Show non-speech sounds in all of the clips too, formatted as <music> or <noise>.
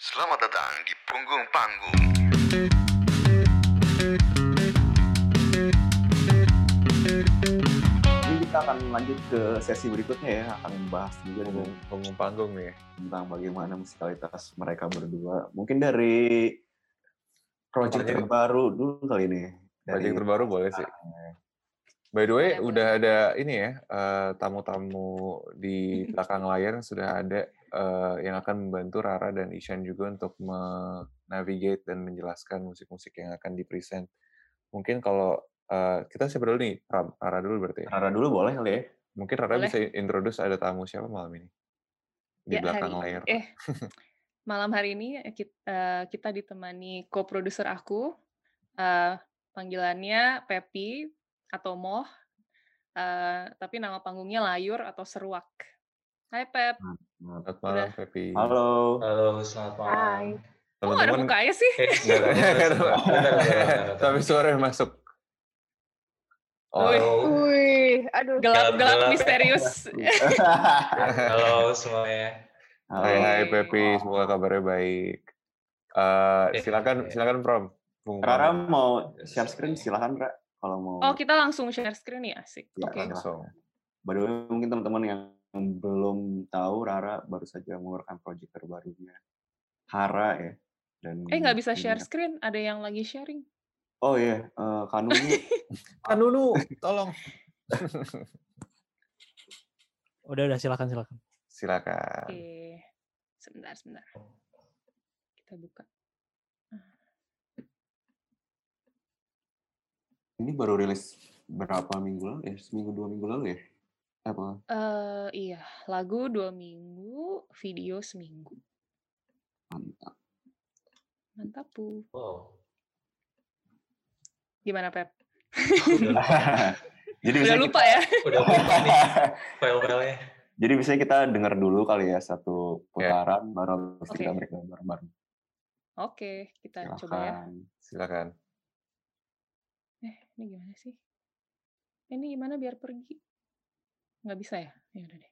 Selamat datang di punggung panggung. Ini kita akan lanjut ke sesi berikutnya ya, akan membahas juga nih, punggung, punggung panggung nih. tentang bagaimana musikalitas mereka berdua. Mungkin dari project Project- terbaru dulu kali ini. Dari Project terbaru boleh sih. By the way, Boleh, udah ada ini ya eh, tamu-tamu di <laughs> belakang layar sudah ada eh, yang akan membantu Rara dan Ishan juga untuk menavigate dan menjelaskan musik-musik yang akan di-present. Mungkin kalau eh, kita siapa dulu nih? Rara dulu berarti. ya? Rara dulu boleh kali ya? Mungkin Rara Boleh. bisa introduce ada tamu siapa malam ini di Ya, belakang hari- layar. Eh, <laughs> malam hari ini eh, kit- eh, kita, ditemani co-producer aku, eh, panggilannya Pepi atau Moh, eh, tapi nama panggungnya Layur atau Seruak. Hai Pep, Selamat malam, Pepi. Halo. Halo, selamat malam. Hai. kok nggak ada Teman-teman, mukanya sih? Tapi suara yang masuk. Oh, Wih. Halo, Wih, aduh. Gelap-gelap misterius. <laughs> halo semuanya. Halo. Hai hai. Pepi, semoga kabarnya baik. Eh Eh, silakan eh. silakan Prom. Bung Rara mau share screen silahkan Ra. Kalau mau Oh, kita langsung share screen ya, asik. Ya, Oke. langsung. By the way, mungkin teman-teman yang belum tahu Rara baru saja mengeluarkan project terbarunya. Hara ya. Dan Eh, nggak bisa ini- share screen, ada yang lagi sharing. Oh iya, eh, Kanuni Kanunu, <laughs> tolong. <laughs> Udah udah silakan silakan. Silakan. Oke, sebentar, sebentar. Kita buka. ini baru rilis berapa minggu lalu ya? Seminggu dua minggu lalu ya? Apa? Eh, iya, lagu dua minggu, video seminggu. Mantap. Mantap, Bu. Wow. Gimana, Pep? Udah, <laughs> Jadi Udah lupa ya? <laughs> udah buka nih file-filenya. Jadi bisa kita dengar dulu kali ya satu putaran baru habis Oke. kita breakdown bareng-bareng. Oke, kita coba ya. Silakan. Eh, ini gimana sih? Ini gimana biar pergi? Nggak bisa ya? Ya udah deh.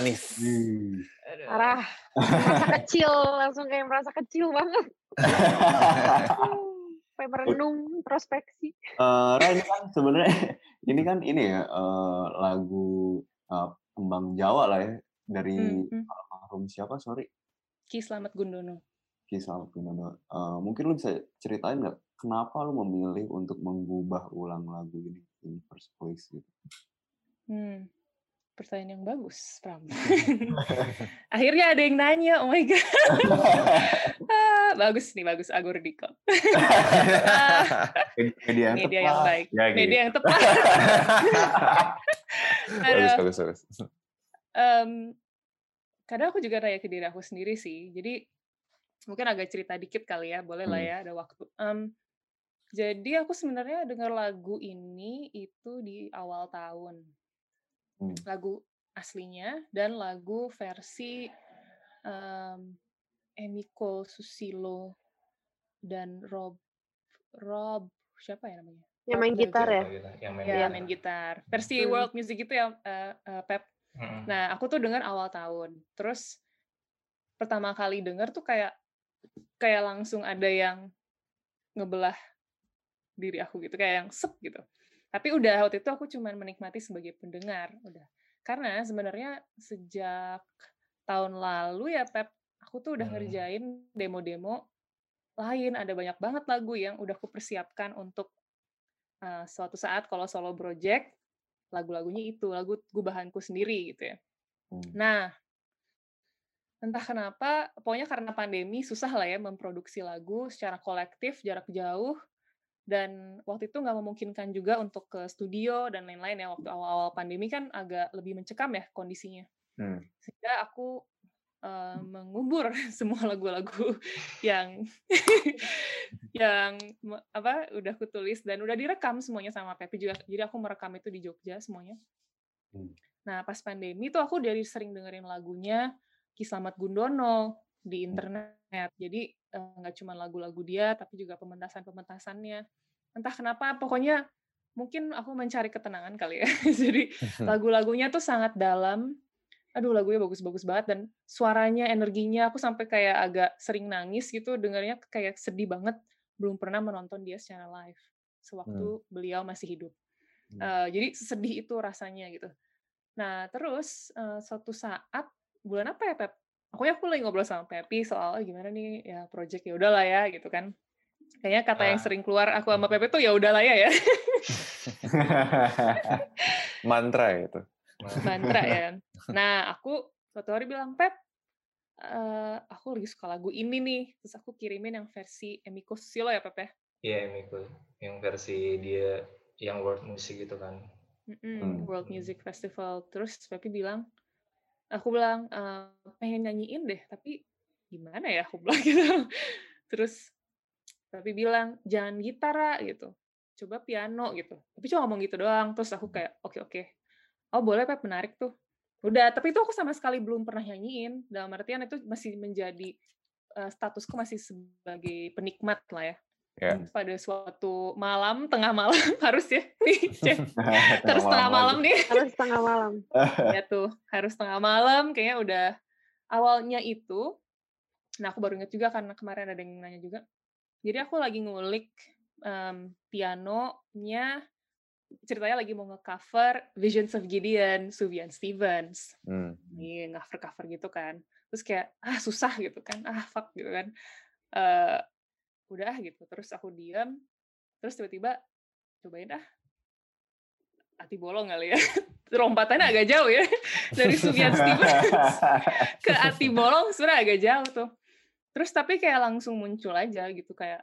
Manis. Wih. parah. Merasa kecil, langsung kayak merasa kecil banget. <laughs> Kayak merenung, introspeksi. Eh, Ra, ini kan sebenarnya ini kan ini ya eh, lagu eh, kembang Jawa lah ya dari Hmm, hmm. almarhum siapa sorry Ki Slamet Gundono. Ki Slamet Gundono. Eh, mungkin lu bisa ceritain nggak kenapa lu memilih untuk mengubah ulang lagu ini in first place gitu? Hmm. Pertanyaan yang bagus, Pram. <laughs> <laughs> Akhirnya ada yang nanya, oh my god. <laughs> Ah, bagus nih, bagus Agur Diko. Ah, Media yang media tepat. yang baik. Ya, gitu. Media yang tepat. bagus, bagus, bagus. Em, kadang aku juga nanya ke diri aku sendiri sih. Jadi mungkin agak cerita dikit kali ya, boleh lah Hmm. ya, ada waktu. Em, jadi aku sebenarnya dengar lagu ini itu di awal tahun. Hmm. Lagu aslinya dan lagu versi em, Emiko Susilo dan Rob Rob siapa ya namanya? Yang Rob main gitar Belger. ya? Gitu, Yang main Ya, gitar. main gitar. Versi Hmm. world music itu ya eh, eh, Pep. Mm-mm. Nah, aku tuh dengar awal tahun. Terus pertama kali dengar tuh kayak kayak langsung ada yang ngebelah diri aku gitu, kayak yang sep gitu. Tapi udah waktu itu aku cuman menikmati sebagai pendengar, udah. Karena sebenarnya sejak tahun lalu ya Pep, aku tuh udah Hmm. ngerjain demo-demo lain, ada banyak banget lagu yang udah aku persiapkan untuk uh, suatu saat kalau solo project, lagu-lagunya itu, lagu gubahanku sendiri gitu ya. Hmm. Nah, entah kenapa, pokoknya karena pandemi susah lah ya memproduksi lagu secara kolektif, jarak jauh, dan waktu itu nggak memungkinkan juga untuk ke studio dan lain-lain ya, waktu awal-awal pandemi kan agak lebih mencekam ya kondisinya. Hmm. Sehingga aku uh, mengubur <laughs> semua lagu-lagu <laughs> yang <laughs> yang apa udah aku tulis dan udah direkam semuanya sama Pepi juga. Jadi aku merekam itu di Jogja semuanya. Hmm. Nah, pas pandemi tuh aku dari sering dengerin lagunya Ki Slamet Gundono di internet. Jadi eh, nggak cuma lagu-lagu dia, tapi juga pementasan-pementasannya. Entah kenapa, pokoknya mungkin aku mencari ketenangan kali ya. <laughs> Jadi <laughs> lagu-lagunya tuh sangat dalam. Aduh, lagunya bagus-bagus banget dan suaranya, energinya, aku sampai kayak agak sering nangis gitu, dengarnya kayak sedih banget. Belum pernah menonton dia secara live sewaktu beliau masih hidup. Hmm. Eh, jadi sedih itu rasanya gitu. Nah, terus eh, suatu saat bulan apa ya, Pep? Aku aku lagi ngobrol sama Pepi soal "Eh, gimana nih ya project ya udahlah ya gitu kan. Kayaknya kata yang Ah. sering keluar aku sama Pepi tuh ya udahlah ya ya. <laughs> Mantra itu. Mantra ya. <laughs> Nah, aku suatu hari bilang, "Pep, eh, aku lagi suka lagu ini nih." Terus aku kirimin yang versi Emiko Susilo ya, Pep ya. Iya, Miko. Yang versi dia yang world music gitu kan. Mm-mm, Hmm. World Music Festival. Terus Pepi bilang, aku bilang "Eh, pengen nyanyiin deh, tapi gimana ya aku bilang <laughs> gitu. Terus Pepi bilang jangan gitar Ra," gitu, coba piano gitu. Tapi cuma ngomong gitu doang. Terus aku kayak oke oke, oh boleh Pep menarik tuh. Udah, tapi itu aku sama sekali belum pernah nyanyiin. Dalam artian itu masih menjadi statusku masih sebagai penikmat lah ya. Ya. Pada suatu malam, tengah malam <laughs> <laughs> harus ya, nih, harus Tengah malam malam nih. Harus tengah malam. ya tuh harus tengah malam kayaknya udah awalnya itu. Nah aku baru inget juga karena kemarin ada yang nanya juga. Jadi aku lagi ngulik em, pianonya ceritanya lagi mau nge-cover Visions of Gideon Sufjan Stevens. Hmm. nih cover-cover gitu kan. Terus kayak ah susah gitu kan. Ah fuck gitu kan. Eh udah ah gitu terus aku diam terus tiba-tiba cobain ah hati bolong kali ya <laughs> lompatannya agak jauh ya <laughs> dari Sufjan Stevens <laughs> ke hati bolong sebenarnya agak jauh tuh. Terus tapi kayak langsung muncul aja gitu kayak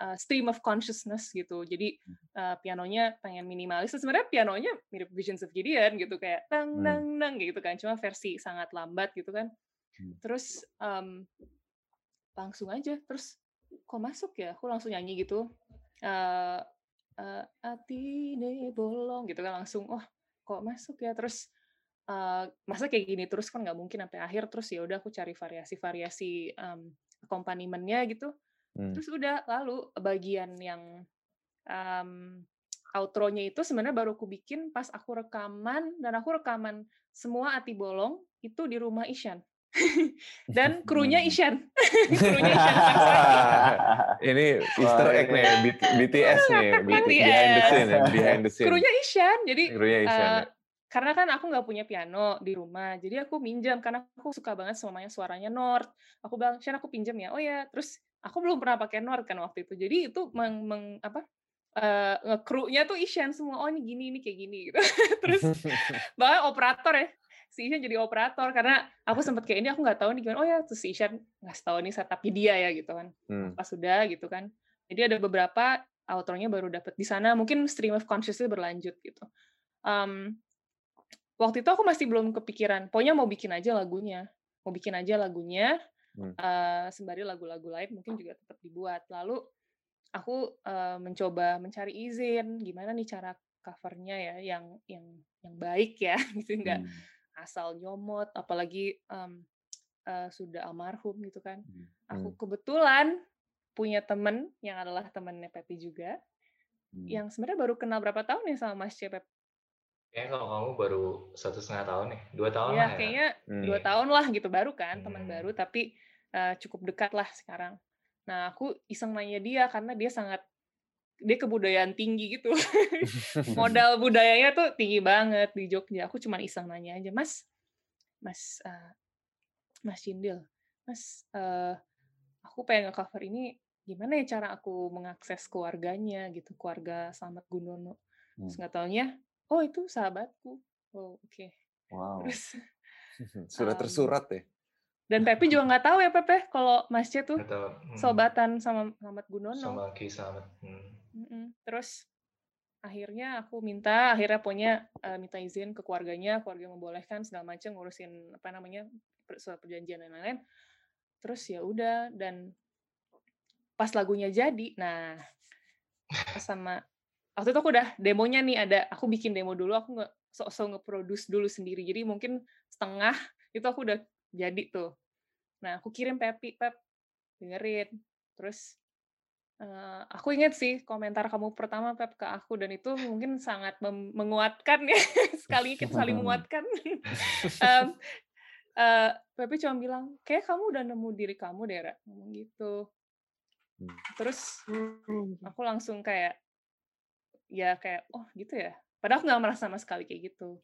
uh, stream of consciousness gitu. Jadi uh, pianonya pengen minimalis sebenarnya pianonya mirip Visions of Gideon gitu kayak dang Hmm. dang dang gitu kan cuma versi sangat lambat gitu kan. Hmm. terus um, langsung aja terus kok masuk ya? Aku langsung nyanyi gitu. Eh eh, ati ne bolong gitu kan langsung wah kok masuk ya? Terus eh, masa kayak gini terus kan nggak mungkin sampai akhir terus ya udah aku cari variasi-variasi um, akompanimennya gitu. Hmm. terus udah lalu bagian yang um, outro-nya itu sebenarnya baru aku bikin pas aku rekaman dan aku rekaman semua ati bolong itu di rumah Ishan <laughs> dan krunya Hmm. Ishan. <laughs> Krunya Ishan Ini Easter egg nih, BTS nih, B- <laughs> behind the scene, ya, behind the scene. krunya Ishan jadi Krunya Ishan, eh, ya. karena kan aku nggak punya piano di rumah jadi aku minjam karena aku suka banget sama yang suaranya North. Aku bilang Shan aku pinjam ya. Oh ya terus aku belum pernah pakai North kan waktu itu. Jadi itu meng, meng- apa eh ngekrunya tuh Ishan semua oh ini gini ini kayak gini gitu. Terus bahkan operator ya si Ishan jadi operator. Karena aku sempat kayak ini aku nggak tahu nih gimana. Oh ya terus si Ishan nggak tahu nih setupnya dia ya gitu kan. Hmm. pas sudah gitu kan. Jadi ada beberapa outro-nya baru dapat di sana. Mungkin stream of consciousness berlanjut gitu. Em, waktu itu aku masih belum kepikiran. Pokoknya mau bikin aja lagunya. Mau bikin aja lagunya Hmm. eh, sembari lagu-lagu lain mungkin juga tetap dibuat. Lalu aku eh, mencoba mencari izin. Gimana nih cara covernya ya yang yang yang baik ya <laughs> gitu. Nggak Hmm. Asal nyomot apalagi em, eh, sudah almarhum gitu kan Hmm. aku kebetulan punya temen yang adalah temennya Pepi juga Hmm. yang sebenarnya baru kenal berapa tahun ya sama Mas Cepep Kayaknya kalau kamu baru satu setengah tahun nih, dua tahun ya lah ya. kayaknya Hmm. dua tahun lah gitu baru kan teman Hmm. baru tapi eh, cukup dekat lah sekarang nah aku iseng nanya dia karena dia sangat dia kebudayaan tinggi gitu. <laughs> Modal budayanya tuh tinggi banget di Jogja. Aku cuma iseng nanya aja, Mas, Mas, uh, Mas Cindil, Mas, uh, aku pengen nge-cover ini gimana ya cara aku mengakses keluarganya gitu, keluarga Slamet Gunono. Terus Hmm. nggak taunya, oh itu sahabatku. Oh oke. Wow. Terus <laughs> Sudah um, tersurat ya? dan Pepi juga nggak tahu ya Pepe kalau Mas C tuh hmm, sobatan sama Slamet Gunono. sama Ki Slamet. Hmm. Mm-mm. Terus akhirnya aku minta, akhirnya punya eh, minta izin ke keluarganya, keluarga membolehkan segala macam ngurusin apa namanya surat perjanjian dan lain-lain. Terus ya udah dan pas lagunya jadi, nah pas sama waktu itu aku udah demonya nih ada, aku bikin demo dulu, aku nggak sok-sok nge-produce dulu sendiri. Jadi mungkin setengah itu aku udah jadi tuh. Nah aku kirim Pepi, Pep dengerin. Terus eh, aku ingat sih komentar kamu pertama Pep ke aku dan itu mungkin sangat mem- menguatkan ya <laughs> sekali kita saling <laughs> menguatkan. Em, eh, Pepi cuma bilang kayak kamu udah nemu diri kamu deh Ra." ngomong gitu. Hmm. Terus Anjir. aku langsung kayak ya kayak oh gitu ya. Padahal aku nggak merasa sama sekali kayak gitu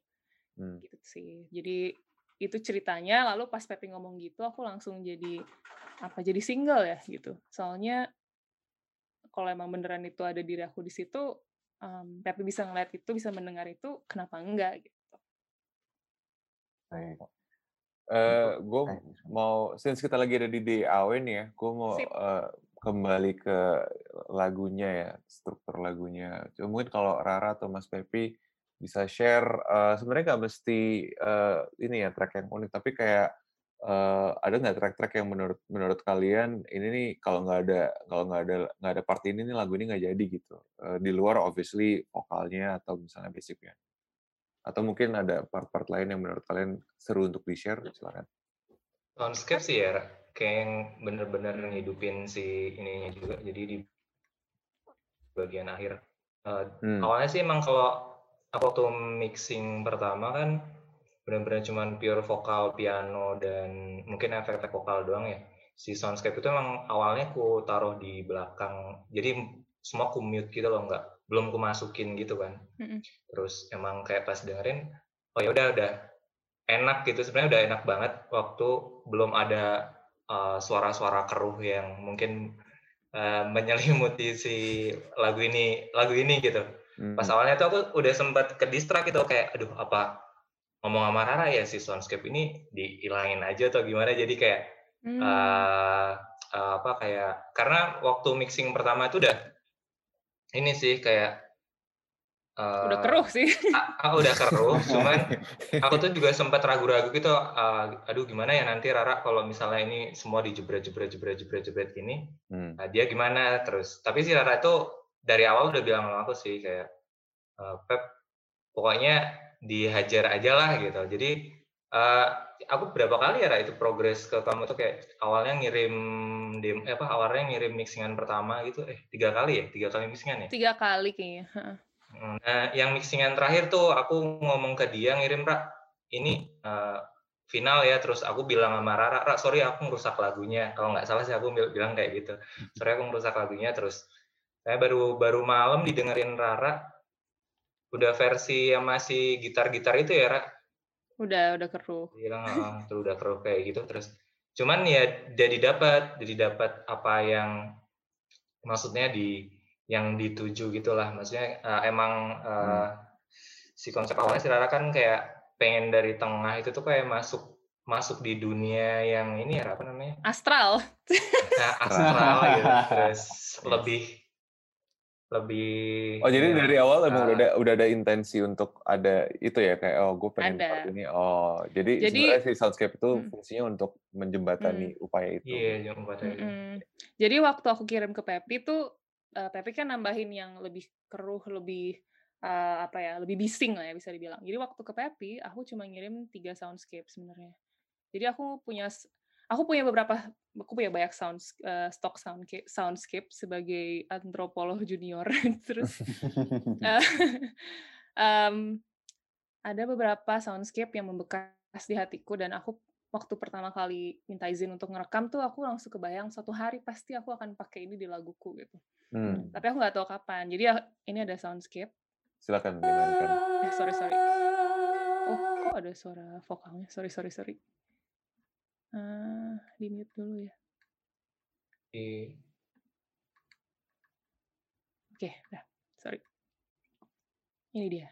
Hmm. gitu sih. Jadi itu ceritanya. Lalu pas Pepi ngomong gitu, aku langsung jadi apa? Jadi single ya gitu. Soalnya kalau emang beneran itu ada diri aku di situ, em, Pepi bisa ngeliat itu, bisa mendengar itu, kenapa enggak gitu? Baik. Eh, Untuk gue eh, mau, since kita lagi ada di DAW nih ya, gue mau Sip. eh, kembali ke lagunya ya, struktur lagunya. Cuma mungkin kalau Rara atau Mas Pepi bisa share, eh, sebenarnya nggak mesti eh, ini ya track yang unik, tapi kayak eh, ada nggak track-track yang menurut menurut kalian ini nih kalau nggak ada kalau nggak ada nggak ada part ini nih lagu ini nggak jadi gitu. Eh, di luar obviously vokalnya atau misalnya basicnya. Atau mungkin ada part-part lain yang menurut kalian seru untuk di-share, silakan. Soundscape sih ya, kayak yang bener-bener ngidupin si ininya juga. Jadi di bagian akhir. Eh, Hmm. awalnya sih emang kalau aku waktu mixing pertama kan benar-benar cuman pure vokal, piano dan mungkin efek-efek vokal doang ya. Si soundscape itu emang awalnya ku taruh di belakang. Jadi semua ku mute gitu loh, nggak belum ku masukin gitu kan. Mm-mm. Terus emang kayak pas dengerin, oh ya udah udah enak gitu. Sebenarnya udah enak banget waktu belum ada uh, suara-suara keruh yang mungkin uh, menyelimuti si lagu ini lagu ini gitu pas Hmm. awalnya tuh aku udah sempat ke distrak gitu kayak aduh apa ngomong sama Rara ya si soundscape ini dihilangin aja atau gimana jadi kayak Hmm. eh eh, apa kayak karena waktu mixing pertama itu udah ini sih kayak Udah eh, keruh sih. aku udah keruh <laughs> cuman aku tuh juga sempat ragu-ragu gitu eh, aduh gimana ya nanti Rara kalau misalnya ini semua dijebret jebret jebret jebret jebret gini Hmm. Nah, dia gimana terus tapi si Rara itu dari awal udah bilang sama aku sih kayak "Eh, Pep pokoknya dihajar aja lah gitu. Jadi eh, aku berapa kali ya Ra, itu progres ke kamu tuh kayak awalnya ngirim dem eh, apa awalnya ngirim mixingan pertama gitu. Eh tiga kali ya? Tiga kali mixingan ya? Tiga kali kayaknya. Heeh. nah yang mixingan terakhir tuh aku ngomong ke dia ngirim Ra ini eh, final ya. Terus aku bilang sama Rara Ra sorry aku ngerusak lagunya. Kalau nggak salah sih aku bil- bilang kayak gitu. Sorry aku ngerusak lagunya. Terus saya baru baru malam didengerin Rara udah versi yang masih gitar-gitar itu ya Ra? Udah, udah keruh. Bilang "Ah, tuh udah keruh kayak gitu terus. Cuman ya jadi dapat jadi dapat apa yang maksudnya di yang dituju gitulah. Maksudnya eh, emang eh, si konsep awalnya si Rara kan kayak pengen dari tengah itu tuh kayak masuk masuk di dunia yang ini ya apa namanya? Astral. nah, <laughs> astral gitu terus lebih lebih Oh jadi ya, dari awal emang udah ada udah ada intensi untuk ada itu ya kayak oh gue pengen Ada. part ini oh jadi, Jadi- sebenarnya si soundscape itu Hmm. fungsinya untuk menjembatani upaya itu. iya itu Mm-mm. Jadi waktu aku kirim ke Pepi tuh, eh, Pepi kan nambahin yang lebih keruh, lebih eh, apa ya, lebih bising lah ya bisa dibilang. Jadi waktu ke Pepi, aku cuma ngirim tiga soundscape sebenarnya. Jadi aku punya, aku punya beberapa, aku punya banyak sound eh, stock soundcape, soundscape sebagai antropolog junior. <laughs> Terus <laughs> eh, <laughs> em, ada beberapa soundscape yang membekas di hatiku dan aku waktu pertama kali minta izin untuk ngerekam tuh aku langsung kebayang suatu hari pasti aku akan pakai ini di laguku gitu. Hmm, Tapi aku nggak tahu kapan. Jadi ya, ini ada soundscape. silakan dimainkan. Eh sorry sorry. Oh kok ada suara vokalnya? Sorry sorry sorry. Eh, di mute dulu ya. Di Oke, udah. Sorry. Ini dia.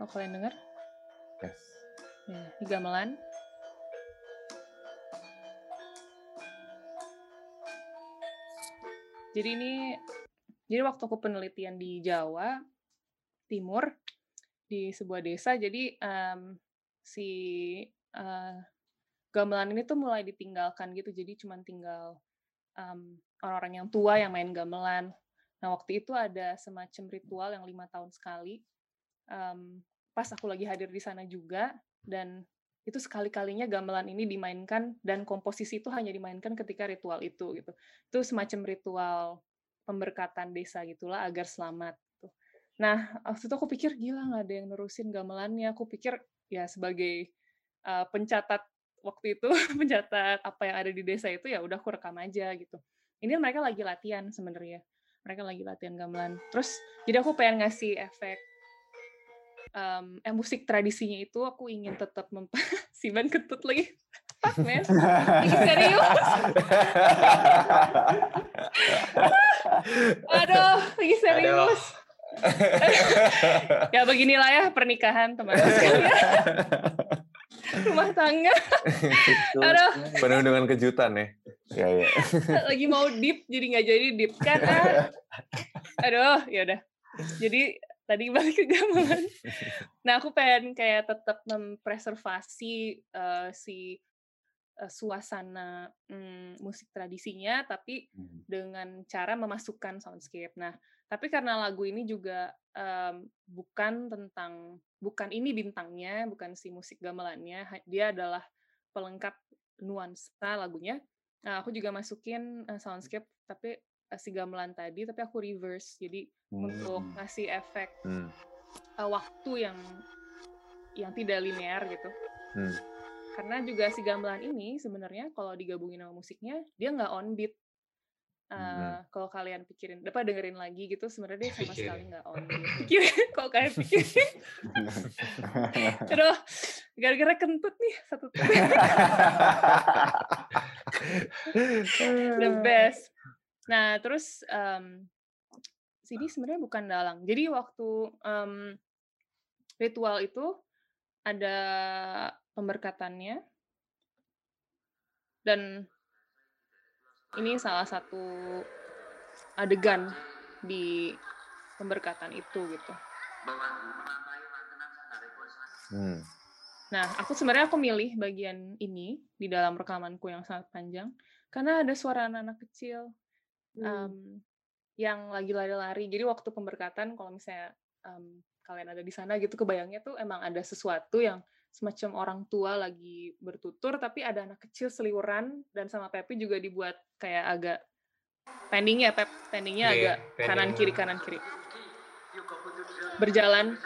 Oh kalian dengar? Yes. Ya, ini gamelan. Jadi ini, jadi waktu aku penelitian di Jawa Timur di sebuah desa, jadi em, si eh, gamelan ini tuh mulai ditinggalkan gitu, jadi cuman tinggal em, orang-orang yang tua yang main gamelan. Nah waktu itu ada semacam ritual yang lima tahun sekali. Em, pas aku lagi hadir di sana juga, dan itu sekali-kalinya gamelan ini dimainkan dan komposisi itu hanya dimainkan ketika ritual itu gitu. Itu semacam ritual pemberkatan desa gitulah agar selamat. Gitu. Nah waktu itu aku pikir gila nggak ada yang nerusin gamelannya. Aku pikir ya sebagai uh, pencatat waktu itu <laughs> pencatat apa yang ada di desa itu ya udah aku rekam aja gitu. Ini mereka lagi latihan sebenarnya. Mereka lagi latihan gamelan. Terus jadi aku pengen ngasih efek um, eh, musik tradisinya itu aku ingin tetap memp si ban <laughs> ketut lagi man Ih, <laughs> serius aduh lagi aduh. serius ya beginilah ya pernikahan teman-teman rumah tangga aduh Penuh dengan kejutan ya. Ya, ya. <laughs> lagi mau deep jadi nggak jadi deep kan ah. aduh ya udah jadi tadi balik ke gamelan nah aku pengen kayak tetap mempreservasi eh, si eh, suasana mm, musik tradisinya tapi Hmm. dengan cara memasukkan soundscape nah tapi karena lagu ini juga em, bukan tentang bukan ini bintangnya bukan si musik gamelannya dia adalah pelengkap nuansa lagunya Nah, aku juga masukin eh, soundscape tapi eh, si gamelan tadi tapi aku reverse. Jadi untuk Hmm. ngasih efek Hmm. eh, waktu yang yang tidak linear gitu. Hmm. Karena juga si gamelan ini sebenarnya kalau digabungin sama musiknya dia nggak on beat. Hmm. Kalau kalian pikirin, dapat dengerin lagi gitu sebenarnya dia sama sekali nggak on. Pikirin, <laughs> kalau kalian pikirin, <laughs> aduh, gara-gara kentut nih satu the best. Nah, terus em, sini sebenarnya bukan dalang. Jadi waktu em, ritual itu ada pemberkatannya dan ini salah satu adegan di pemberkatan itu gitu. Hmm. Nah, aku sebenarnya aku milih bagian ini di dalam rekamanku yang sangat panjang karena ada suara anak-anak kecil Hmm. em, yang lagi lari-lari. Jadi waktu pemberkatan kalau misalnya em, kalian ada di sana gitu kebayangnya tuh emang ada sesuatu yang semacam orang tua lagi bertutur tapi ada anak kecil seliweran dan sama Pepi juga dibuat kayak agak pending ya Pep, pendingnya Iya, agak kanan pending. kiri kanan kiri. Berjalan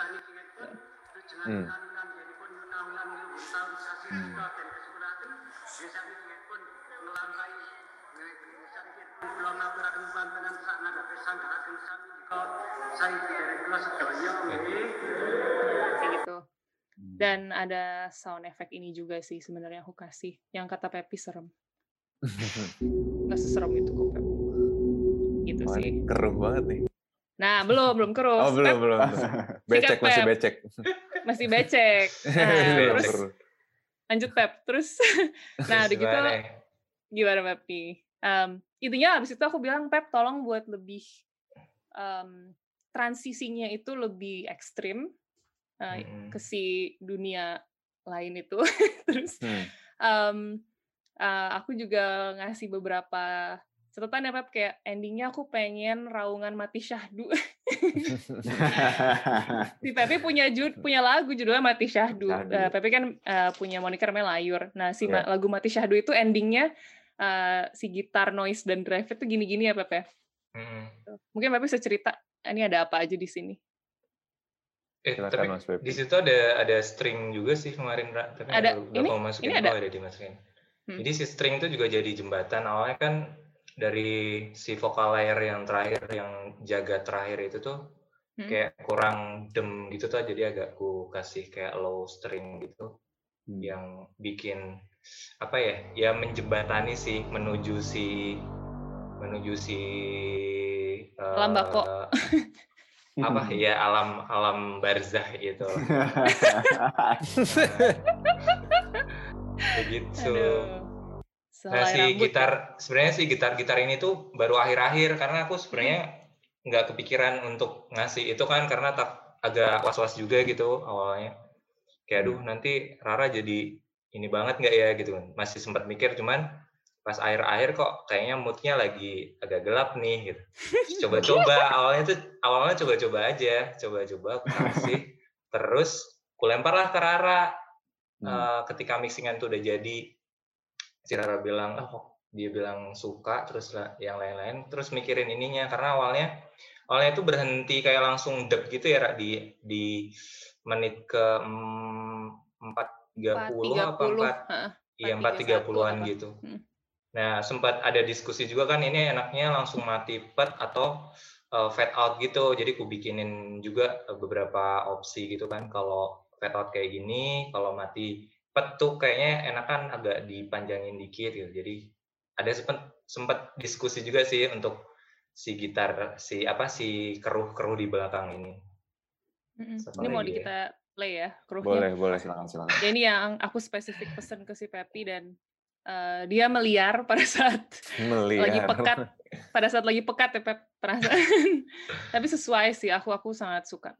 Hmm. kayak gitu. Hmm. Dan ada sound effect ini juga sih sebenarnya aku kasih. Yang kata Pepi serem. <laughs> Nggak seserem itu kok Pep. Gitu Wah, sih. keruh banget nih. Nah, belum, belum keruh. Oh, belum, Pep belum. belum. <laughs> Becek, masih Pep. becek. <laughs> masih becek. Nah, terus lanjut Pep. Terus, nah udah gitu Gimana? gimana Pep nih? Em, intinya abis itu aku bilang Pep tolong buat lebih em, transisinya itu lebih ekstrim eh, Mm-mm. ke si dunia lain itu. <laughs> Terus Hmm. em, eh, aku juga ngasih beberapa catatan ya Pep kayak endingnya aku pengen raungan mati syahdu. <laughs> si Pepe punya jud <laughs> punya lagu judulnya Mati Syahdu. Syahdu. Eh, Pepe kan eh, punya moniker namanya Layur. Nah, si ma- Iya. lagu Mati Syahdu itu endingnya eh, si gitar noise dan drive itu gini-gini ya Pepe. Mm-mm. Mungkin Pepe bisa cerita ini ada apa aja di sini. Eh, Silakan tapi Mas di situ ada ada string juga sih kemarin, Ra. Tapi Ada. Ini? mau masukin Ini ada? Oh, ada dimasukin. Hmm. Jadi si string itu juga jadi jembatan. Awalnya kan dari si vokal layer yang terakhir, yang jaga terakhir itu tuh Hmm. kayak kurang dem gitu tuh, jadi agak ku kasih kayak low string gitu Hmm. yang bikin apa ya? Ya menjembatani sih menuju si menuju si eh, Alam bako. <laughs> apa ya alam alam barzah gitu. <laughs> Begitu. Nah si rambut. gitar sebenarnya si gitar-gitar ini tuh baru akhir-akhir karena aku sebenarnya nggak kepikiran untuk ngasih itu kan karena tak agak was-was juga gitu awalnya. Kayak aduh nanti Rara jadi ini banget nggak ya gitu kan. Masih sempat mikir cuman pas akhir-akhir kok kayaknya moodnya lagi agak gelap nih gitu. <laughs> Coba-coba awalnya tuh awalnya coba-coba aja, coba-coba aku kasih terus kulemparlah ke Rara Hmm. Eh, ketika mixingan tuh udah jadi si Rara bilang oh dia bilang suka terus lah yang lain-lain terus mikirin ininya karena awalnya awalnya itu berhenti kayak langsung dep gitu ya Ra, di di menit ke empat tiga puluh apa 4.30, empat iya empat tiga 4.31 puluhan gitu Hmm. Nah sempat ada diskusi juga kan ini enaknya langsung mati pet atau uh, fade out gitu jadi ku bikinin juga beberapa opsi gitu kan kalau fade out kayak gini kalau mati pet tuh kayaknya enakan agak dipanjangin dikit gitu jadi ada sempet sempet diskusi juga sih untuk si gitar si apa si keruh-keruh di belakang ini Mm-mm. Satu Ini mau ya. kita play ya, kruhnya. Boleh, boleh. silakan silakan. Ya, ini yang aku spesifik pesen ke si Pepi dan eh, dia meliar pada saat Meliar. lagi pekat, pada saat lagi pekat ya Pep perasaan. <laughs> Tapi sesuai sih, aku aku sangat suka.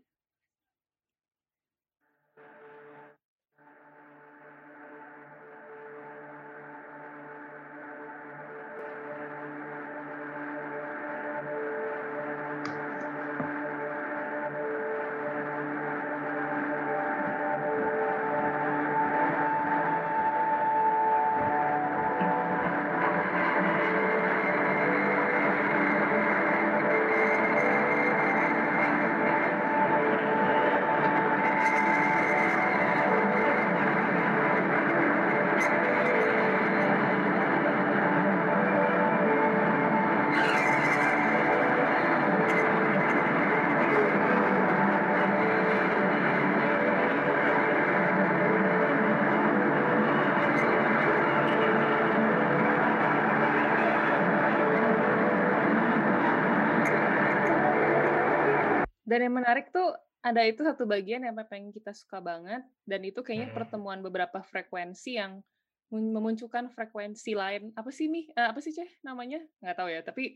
Dan yang menarik tuh ada itu satu bagian yang pengen kita suka banget dan itu kayaknya Hmm. pertemuan beberapa frekuensi yang mun- memunculkan frekuensi lain apa sih mi Eh, apa sih ceh namanya nggak tahu ya tapi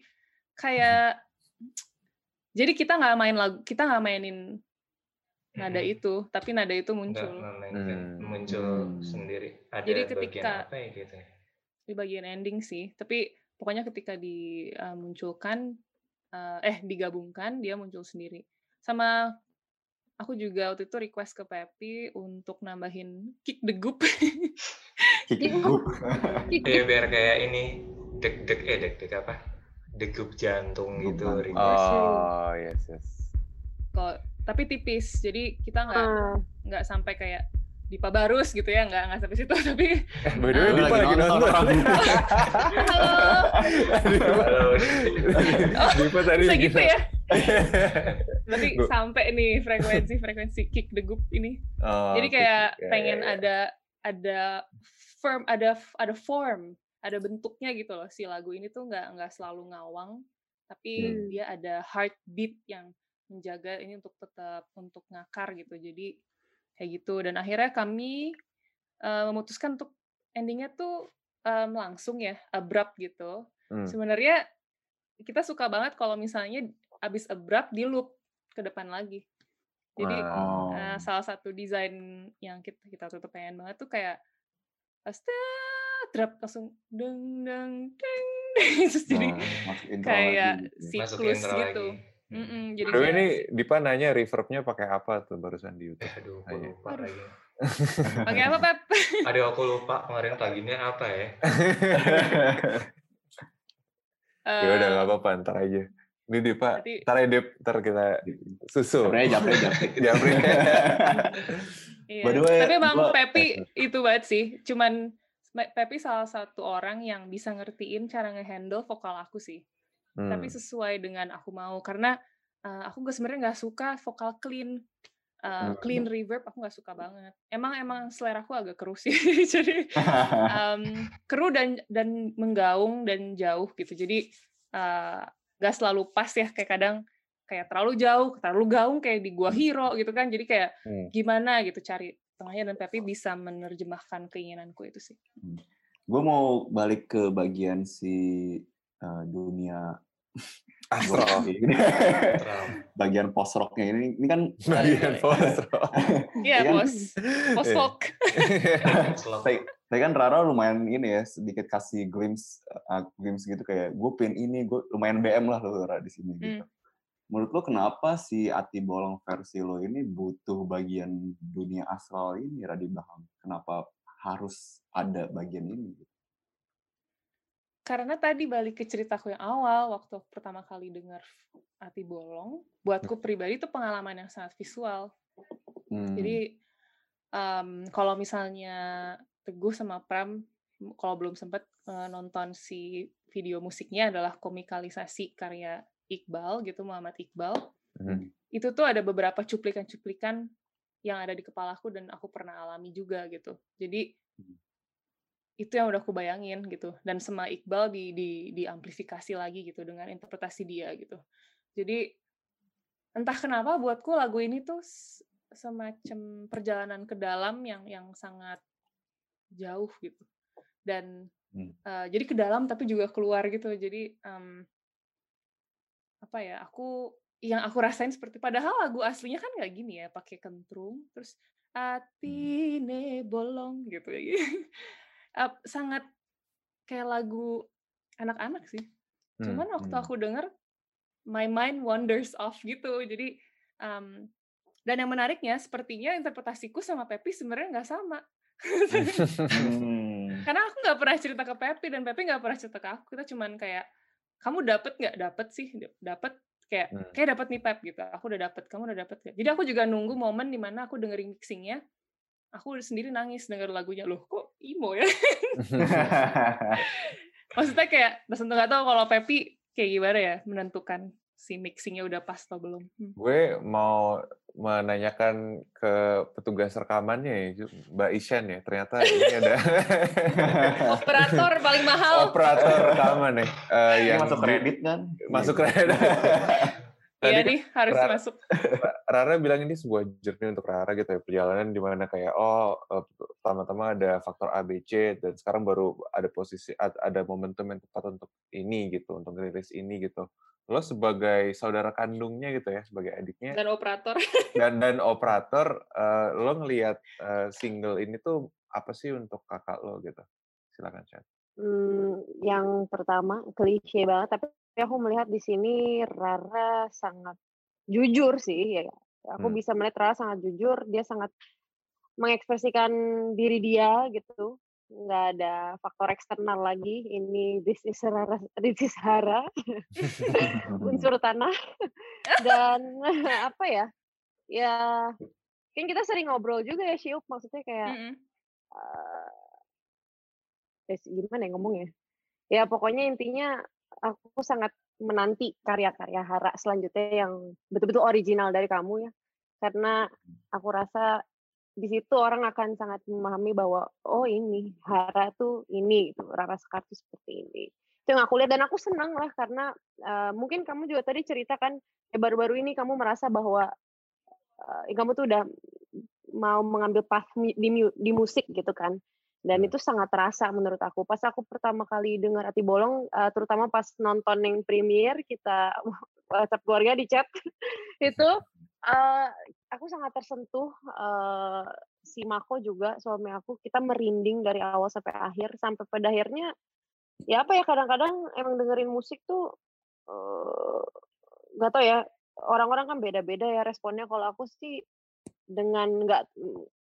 kayak <laughs> jadi kita nggak main lagu kita nggak mainin nada Mm-mm. itu tapi nada itu Nggak muncul Hmm. muncul Hmm. sendiri ada Jadi bagian ketika- apa ya gitu ya di bagian ending sih tapi pokoknya ketika dimunculkan eh digabungkan dia muncul sendiri sama aku juga waktu itu request ke Pepi untuk nambahin kick the goop <laughs> Kick group. <laughs> Iya biar kayak ini deg-deg eh deg-deg apa? Degup jantung gitu. request. Oh, yes, yes. kok tapi tipis jadi kita nggak Ah. nggak sampai kayak Dipa Barus gitu ya nggak nggak sampai situ <laughs> tapi Eh, by the way. Dipa lagi nonton. halo Halo. oh Dipa tadi bisa gitu ya <laughs> berarti Gua- sampai nih frekuensi frekuensi kick the goop ini Oh, jadi kayak. Ya, pengen ya, ya. ada ada firm ada ada form ada bentuknya gitu loh si lagu ini tuh nggak nggak selalu ngawang tapi Hmm. dia ada heartbeat yang menjaga ini untuk tetap untuk ngakar gitu jadi kayak gitu dan akhirnya kami eh, memutuskan untuk endingnya tuh em, langsung ya abrupt gitu Hmm. sebenarnya kita suka banget kalau misalnya abis abrupt di loop ke depan lagi jadi Wow. Eh, salah satu desain yang kita kita tuh pengen banget tuh kayak pasti drop langsung deng deng deng deng <laughs> terus jadi Oh, intro kayak gitu. Masuk siklus gitu lagi. Jadi the way, kayak ini Dipa nanya reverbnya pakai apa tuh barusan di YouTube? Aduh, aku lupa Aduh. lagi. <laughs> pakai apa pep Aduh, aku lupa kemarin pluginnya apa ya. <laughs> ya udah Eh, nggak apa-apa, ntar aja. Ini deh Pak, Nanti- ntar Dep, ntar kita susul. Japri, japri, japri. Japri. Iya. By the way, Tapi emang gua- Pepi itu banget sih. Cuman Pepi salah satu orang yang bisa ngertiin cara ngehandle vokal aku sih. Hmm. Tapi sesuai dengan aku mau karena uh, aku gak sebenarnya nggak suka vokal clean. Uh, Hmm. clean reverb aku nggak suka banget. Emang emang selera aku agak keruh sih. <laughs> Jadi um, <laughs> keruh dan dan menggaung dan jauh gitu. Jadi uh, nggak selalu pas ya kayak kadang kayak terlalu jauh, terlalu gaung kayak di Gua Hero gitu kan. Jadi kayak Hmm. gimana gitu cari tengahnya dan Pepi bisa menerjemahkan keinginanku itu sih. gue mau balik ke bagian si uh, dunia Astro. <laughs> bagian post rocknya ini ini kan Bagian <laughs> Astro. Iya, Iya kan? bos. Post Iya. Slot. <laughs> Tapi, kan Rara lumayan ini ya sedikit kasih glimpse uh, glimpse gitu kayak gue pin ini gue lumayan BM lah lo Rara di sini gitu. Menurut lo kenapa si Ati Bolong versi lo ini butuh bagian dunia astral ini Radi Baham? Kenapa harus ada bagian ini? gitu? Karena tadi balik ke ceritaku yang awal, waktu aku pertama kali dengar Ati Bolong, buatku pribadi itu pengalaman yang sangat visual. Hmm. Jadi em, kalau misalnya Teguh sama Pram kalau belum sempat eh, nonton si video musiknya adalah komikalisasi karya Iqbal gitu Muhammad Iqbal. Hmm. Itu tuh ada beberapa cuplikan-cuplikan yang ada di kepalaku dan aku pernah alami juga gitu. Jadi itu yang udah aku bayangin gitu. Dan sama Iqbal di di diamplifikasi lagi gitu dengan interpretasi dia gitu. Jadi entah kenapa buatku lagu ini tuh semacam perjalanan ke dalam yang yang sangat jauh gitu. Dan Hmm. eh, jadi ke dalam tapi juga keluar gitu. Jadi em, apa ya aku yang aku rasain seperti padahal lagu aslinya kan nggak gini ya pakai kentrung terus atine bolong gitu ya <laughs> Ap- sangat kayak lagu anak-anak sih Hmm. cuman waktu hmm. aku denger my mind wanders off gitu jadi em, dan yang menariknya sepertinya interpretasiku sama Pepi sebenarnya nggak sama Hmm. <laughs> karena aku nggak pernah cerita ke Pepi dan Pepi nggak pernah cerita ke aku kita cuman kayak kamu dapet nggak dapet sih dapet kayak Hmm. kayak dapet nih Pep gitu aku udah dapet kamu udah dapet gak? jadi aku juga nunggu momen di mana aku dengerin mixingnya aku sendiri nangis denger lagunya loh kok emo ya <laughs> maksudnya kayak terus nggak tahu kalau Pepi kayak gimana ya menentukan si mixingnya udah pas atau belum Hmm. Gue mau menanyakan ke petugas rekamannya ya, Mbak Ishan ya. Ternyata ini ada <laughs> operator paling mahal operator rekaman nih. eh, Ini yang masuk di- kredit kan? Masuk kredit. <laughs> Tadi iya kan nih harus Ra- masuk. <laughs> Rara bilang ini sebuah journey untuk Rara gitu ya perjalanan di mana kayak oh eh, pertama-tama ada faktor ABC dan sekarang baru ada posisi ad- ada momentum yang tepat untuk ini gitu untuk rilis ini gitu. Lo sebagai saudara kandungnya gitu ya sebagai adiknya dan operator. dan dan <laughs> operator eh, lo ngelihat eh, single ini tuh apa sih untuk kakak lo gitu? Silakan chat Hmm, yang pertama klise banget, tapi aku melihat di sini Rara sangat jujur sih ya. Aku Hmm. bisa melihat Rara sangat jujur, dia sangat mengekspresikan diri dia gitu. Nggak ada faktor eksternal lagi. Ini this is Rara, this is Hara, <laughs> unsur tanah. <laughs> Dan <laughs> apa ya? Ya, kan kita sering ngobrol juga ya Syuk, maksudnya kayak Mm-mm. eh, eh, gimana ya ngomongnya? Ya pokoknya intinya aku sangat menanti karya-karya Hara selanjutnya yang betul-betul original dari kamu ya. Karena aku rasa di situ orang akan sangat memahami bahwa oh ini Hara tuh ini gitu, Rara Sekar tuh seperti ini. Itu yang aku lihat dan aku senang lah karena eh, mungkin kamu juga tadi ceritakan ya baru-baru ini kamu merasa bahwa eh, kamu tuh udah mau mengambil path di, di musik gitu kan dan Hmm. itu sangat terasa menurut aku. Pas aku pertama kali dengar Ati Bolong eh, terutama pas nonton yang premiere kita <laughs> WhatsApp keluarga di chat <laughs> itu eh, aku sangat tersentuh eh, si Mako juga suami aku. Kita merinding dari awal sampai akhir. Sampai pada akhirnya ya apa ya kadang-kadang emang dengerin musik tuh eh, nggak tau ya orang-orang kan beda-beda ya responnya. Kalau aku sih dengan nggak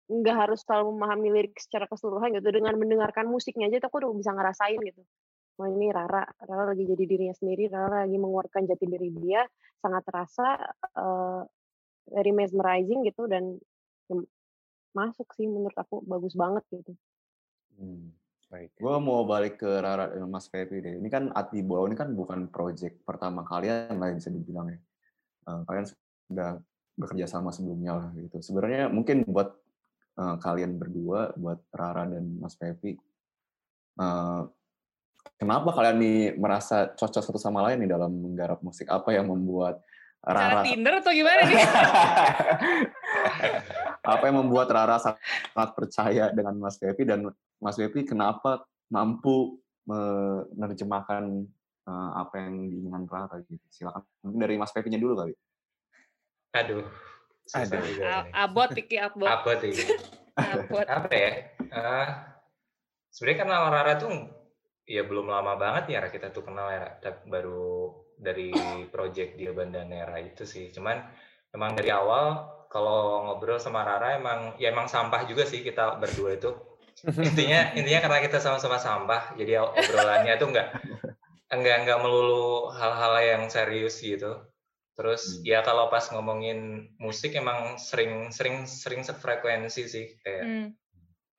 nggak harus selalu memahami lirik secara keseluruhan gitu dengan mendengarkan musiknya aja tuh aku udah bisa ngerasain gitu oh ini Rara, Rara lagi jadi dirinya sendiri, Rara lagi mengeluarkan jati diri dia, sangat terasa uh, very mesmerizing gitu dan ya, masuk sih menurut aku bagus banget gitu. Hmm. Baik. Gue mau balik ke Rara dan Mas Pepi deh. Ini kan Ati Bola ini kan bukan project pertama kalian lah bisa dibilang ya. Uh, kalian sudah bekerja sama sebelumnya lah gitu. Sebenarnya mungkin buat uh, kalian berdua, buat Rara dan Mas Pepi, uh, kenapa kalian nih merasa cocok satu sama lain nih dalam menggarap musik? Apa yang membuat Rara Cara Tinder atau gimana nih? <laughs> apa yang membuat Rara sangat percaya dengan Mas Pepi dan Mas Pepi kenapa mampu menerjemahkan uh, apa yang diinginkan Rara gitu. Silakan mungkin dari Mas Pepinya dulu kali. Aduh. Aduh. Abot iki <laughs> abot. Abot iki. abot. Apa ya? Uh, sebenarnya kenal Rara tuh ya belum lama banget ya kita tuh kenal ya baru dari project di Bandanera itu sih cuman emang dari awal kalau ngobrol sama Rara emang ya emang sampah juga sih kita berdua itu intinya <laughs> intinya karena kita sama-sama sampah jadi obrolannya tuh enggak enggak enggak melulu hal-hal yang serius gitu terus hmm. ya kalau pas ngomongin musik emang sering sering sering sefrekuensi sih kayak hmm.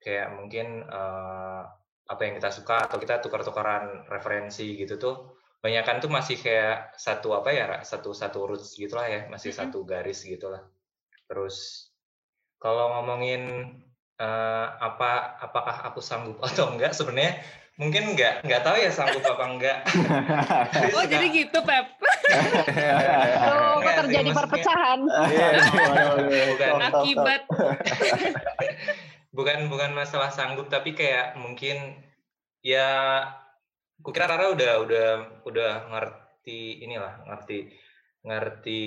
kayak mungkin uh, apa yang kita suka atau kita tukar-tukaran referensi gitu tuh banyakan tuh masih kayak satu apa ya satu satu roots gitulah ya masih mm -hmm. satu garis gitulah terus kalau ngomongin uh, apa apakah aku sanggup <laughs> atau enggak sebenarnya mungkin enggak enggak tahu ya sanggup apa enggak <laughs> oh jadi gitu Pep. <laughs> Oh kok terjadi perpecahan. <laughs> Iya, bukan. Akibat. Bukan bukan masalah sanggup tapi kayak mungkin ya kukira Rara udah udah udah ngerti inilah ngerti ngerti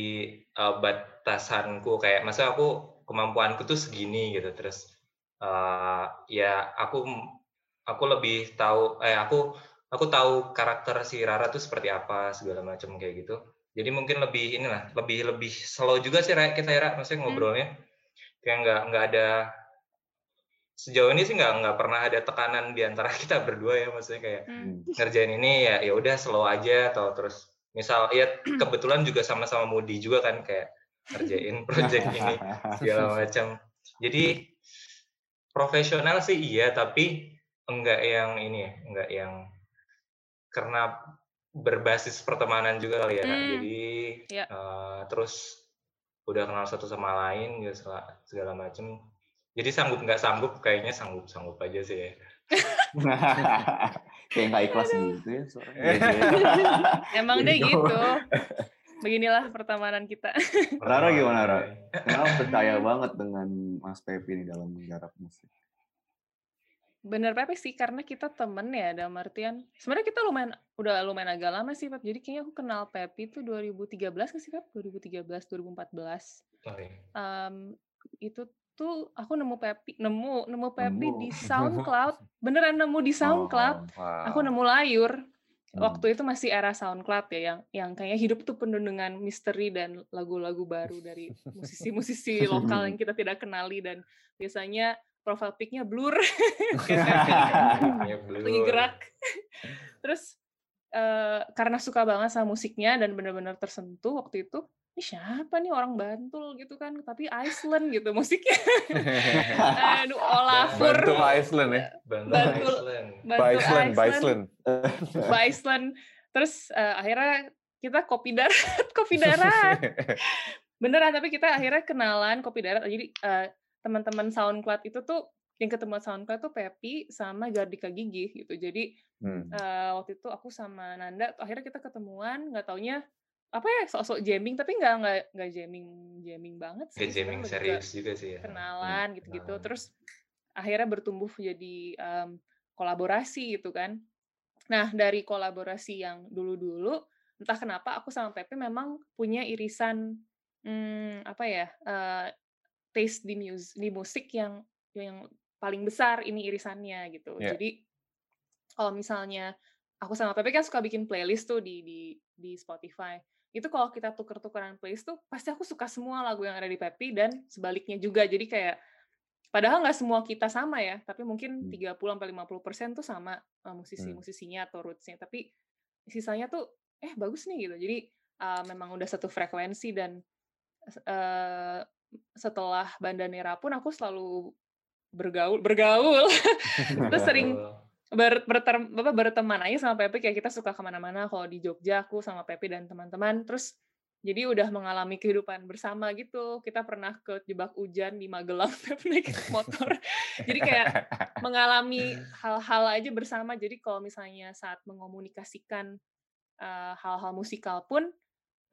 uh, batasanku. Kayak masa aku kemampuanku tuh segini gitu. Terus uh, ya aku aku lebih tahu eh aku aku tahu karakter si Rara tuh seperti apa segala macam kayak gitu jadi mungkin lebih inilah lebih lebih slow juga sih kita ya maksudnya hmm. ngobrolnya kayak nggak nggak ada sejauh ini sih nggak nggak pernah ada tekanan di antara <laughs> kita berdua ya maksudnya kayak hmm. ngerjain ini ya ya udah slow aja atau terus misal ya kebetulan juga sama-sama Moody juga kan kayak ngerjain <laughs> project ini <laughs> segala macam jadi profesional sih iya tapi enggak yang ini ya enggak yang karena berbasis pertemanan juga kali ya hmm. jadi yeah. Iya. uh, terus udah kenal satu sama lain ya segala, segala macam jadi sanggup nggak sanggup kayaknya sanggup sanggup aja sih ya. <laughs> Kayak nggak ikhlas gitu ya. <laughs> Emang deh gitu. <laughs> Beginilah pertemanan kita. Rara gimana Rara? Kenapa percaya banget dengan Mas Pepi nih dalam menggarap musik? Bener Pepe sih karena kita temen ya dalam artian sebenarnya kita lumayan udah lumayan agak lama sih Pep. Jadi kayaknya aku kenal Pepi itu 2013 kan sih Pep? 2013 2014. Sorry. Um, itu tuh aku nemu Pepi, nemu nemu Pepi nemu. di SoundCloud. <laughs> Beneran nemu di SoundCloud. Oh, wow. Aku nemu Layur. Hmm. Waktu itu masih era SoundCloud ya yang yang kayaknya hidup tuh penuh dengan misteri dan lagu-lagu baru dari <laughs> musisi-musisi lokal yang kita tidak kenali dan biasanya profile pic-nya blur. <laughs> Lagi gerak. <laughs> Terus uh, karena suka banget sama musiknya dan benar-benar tersentuh waktu itu ini siapa nih orang Bantul? gitu kan. Tapi Iceland gitu musiknya. <laughs> Aduh Olafur. Bantul Iceland ya? Bantul Bantul Iceland. Iceland Iceland. Terus uh, akhirnya kita kopi darat kopi darat. Beneran tapi kita akhirnya kenalan kopi darat. Jadi uh, teman-teman SoundCloud itu tuh yang ketemu SoundCloud tuh Pepi sama Gardika Gigi gitu jadi hmm. uh, waktu itu aku sama Nanda akhirnya kita ketemuan nggak taunya apa ya sok-sok jamming tapi nggak nggak nggak jamming jamming banget sih. Gak jamming serius juga, sih ya. Kenalan gitu-gitu. Hmm, Terus akhirnya bertumbuh jadi um, kolaborasi gitu kan. Nah dari kolaborasi yang dulu-dulu entah kenapa aku sama Pepe memang punya irisan hmm, apa ya uh, taste di mus di musik yang yang paling besar ini irisannya gitu. Yeah. Jadi kalau misalnya aku sama Pepe kan suka bikin playlist tuh di di di Spotify itu kalau kita tuker-tukeran playlist tuh pasti aku suka semua lagu yang ada di Pepi dan sebaliknya juga jadi kayak padahal nggak semua kita sama ya, tapi mungkin Hmm. 30 sampai 50% tuh sama eh, Hmm. musisi-musisinya atau roots-nya, tapi sisanya tuh eh bagus nih gitu. Jadi eh, memang udah satu frekuensi dan eh, setelah Bandanera pun aku selalu bergaul bergaul. <laughs> Terus sering ber, berter- apa, berteman aja sama Pepe kayak kita suka ke mana-mana. Kalau di Jogja aku sama Pepe dan teman-teman terus jadi udah mengalami kehidupan bersama gitu. Kita pernah ke jebak hujan di Magelang <laughs> Pepe naik motor. Jadi kayak mengalami hal-hal aja bersama. Jadi kalau misalnya saat mengomunikasikan eh, hal-hal musikal pun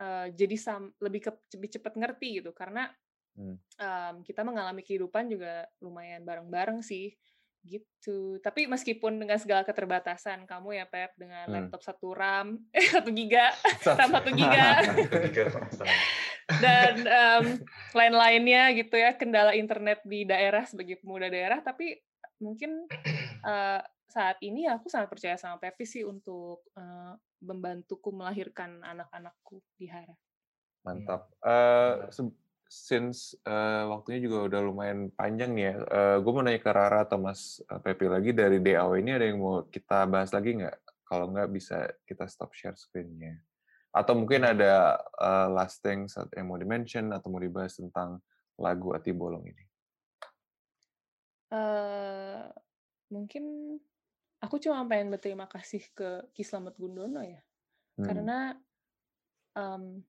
eh, jadi sam- lebih ke lebih cepat ngerti gitu. Karena Hmm. em, kita mengalami kehidupan juga lumayan bareng-bareng sih gitu. Tapi meskipun dengan segala keterbatasan kamu ya Pep dengan Hmm. laptop satu RAM, eh satu giga, <laughs> RAM satu giga <laughs> dan em, lain-lainnya gitu ya kendala internet di daerah sebagai pemuda daerah. Tapi mungkin eh, saat ini aku sangat percaya sama Pepi sih untuk eh, membantuku melahirkan anak-anakku di Hara. Mantap. Eh, se- since eh, waktunya juga udah lumayan panjang nih ya, gue mau nanya ke Rara atau Mas eh, Pepi lagi dari DAW ini ada yang mau kita bahas lagi nggak? Kalau nggak bisa kita stop share screen-nya. Atau mungkin ada eh, last things yang mau di-mention atau mau dibahas tentang lagu Ati Bolong ini. eh mungkin aku cuma pengen berterima kasih ke Ki Slamet Gundono ya. Hmm. Karena em,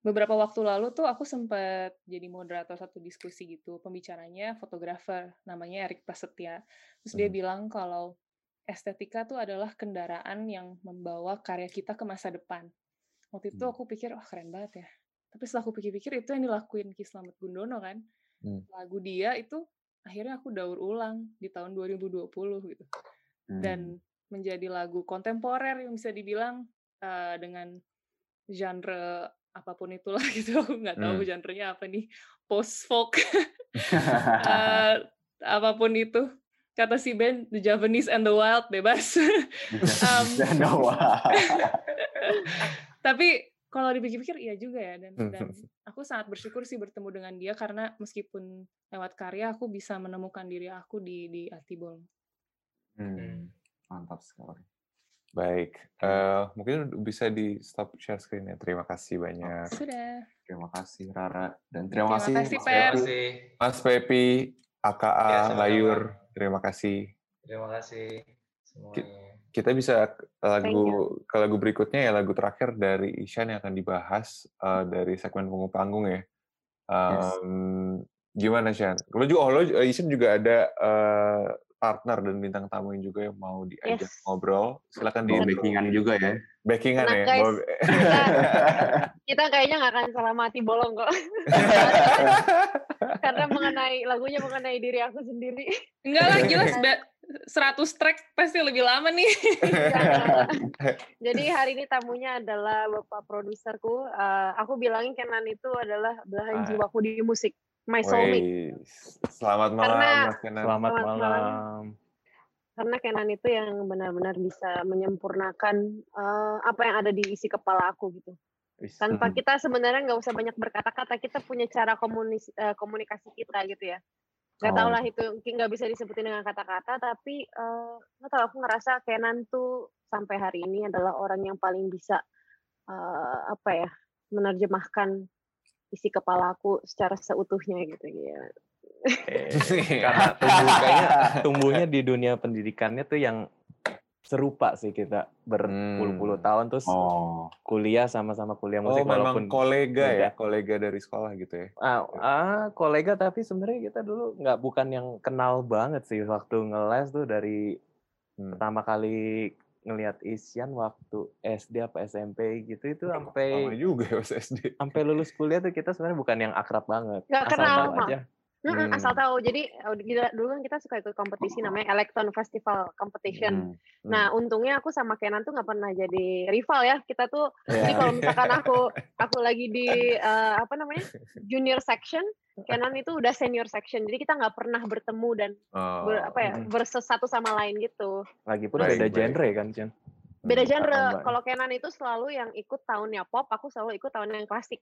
beberapa waktu lalu tuh aku sempat jadi moderator satu diskusi gitu. Pembicaranya fotografer, namanya Erik Prasetya. Terus dia Hmm. bilang kalau estetika tuh adalah kendaraan yang membawa karya kita ke masa depan. Waktu itu Hmm. aku pikir, wah keren banget ya. Tapi setelah aku pikir-pikir, itu yang dilakuin Ki Slamet Gundono kan. Hmm. Lagu dia itu akhirnya aku daur ulang di tahun 2020 gitu Hmm. dan menjadi lagu kontemporer yang bisa dibilang eh, dengan genre apa pun itulah <laughs> gitu. Aku nggak tahu Hmm. genrenya apa nih post folk <laughs> <laughs> eh, apa pun itu. Kata si Ben the Japanese and the wild bebas. Em, Jawa. tapi kalau dipikir-pikir iya juga ya. Dan dan aku sangat bersyukur sih bertemu dengan dia karena meskipun lewat karya aku bisa menemukan diri aku di di Atibol Hmm, Mantap sekali. Baik, eh, mungkin bisa di stop share screen-nya. Terima kasih banyak. sudah Terima kasih Rara dan terima, Terima kasih kasih, Mas Pepi. kasih. Mas Pepi, AKA Ya. Layur, terima kasih. Terima kasih semuanya. Kita bisa ke lagu ke lagu berikutnya ya lagu terakhir dari Ishan yang akan dibahas eh, dari segmen punggung panggung ya. Yes. Em, Gimana Shan? Lo juga, oh, lo eh, Ishan juga ada eh, partner dan bintang tamu yang juga yang mau diajak Yes. ngobrol. Silakan di backingan juga ya. backingan Tenang, ya. guys. bawa- <laughs> Kita kayaknya nggak akan salah mati bolong kok. <laughs> Karena mengenai lagunya mengenai diri aku sendiri. enggak lah jelas ba- 100 track pasti lebih lama nih Jadi hari ini tamunya adalah bapak produserku. Eh, aku bilangin Kenan itu adalah belahan Ah. jiwaku di musik. My soulmate. Selamat malam Karena- Mas Kenan. Selamat Selamat malam. malam. Karena Kenan itu yang benar-benar bisa menyempurnakan eh, apa yang ada di isi kepala aku gitu. Tanpa kita sebenarnya nggak usah banyak berkata-kata, kita punya cara komunis, eh, komunikasi kita gitu ya. Gak tau Oh. lah itu mungkin nggak bisa disebutin dengan kata-kata, tapi eh, nggak tahu aku ngerasa Kenan tuh sampai hari ini adalah orang yang paling bisa eh, apa ya menerjemahkan isi kepala aku secara seutuhnya gitu ya. <laughs> Karena tumbuh, kayaknya <laughs> tumbuhnya di dunia pendidikannya tuh yang serupa sih kita berpuluh-puluh Hmm. tahun terus Oh. kuliah sama-sama kuliah Oh, musik memang walaupun kolega ya, kolega dari sekolah gitu ya. ah, ah, kolega tapi sebenarnya kita dulu nggak bukan yang kenal banget sih waktu ngeles tuh dari Hmm. pertama kali ngelihat Isyan waktu SD apa SMP gitu itu sampai juga ya pas SD. sampai lulus kuliah tuh kita sebenarnya bukan yang akrab banget Nggak asal kenal, tahu Mak. aja Hmm. asal tahu. Jadi gila- dulu kan kita suka ikut kompetisi namanya Electron Festival Competition. Hmm. Nah, untungnya aku sama Kenan tuh nggak pernah jadi rival ya. Kita tuh jadi ya kalau misalkan aku <laughs> aku lagi di eh, apa namanya junior section, Kenan itu udah senior section. Jadi kita nggak pernah bertemu dan Oh. ber- apa ya Mm. bersesatu sama lain gitu. lagi pun Baik, beda baik. genre kan Chan Beda Hmm. genre. Kalau Kenan itu selalu yang ikut tahunnya pop, aku selalu ikut tahun yang klasik.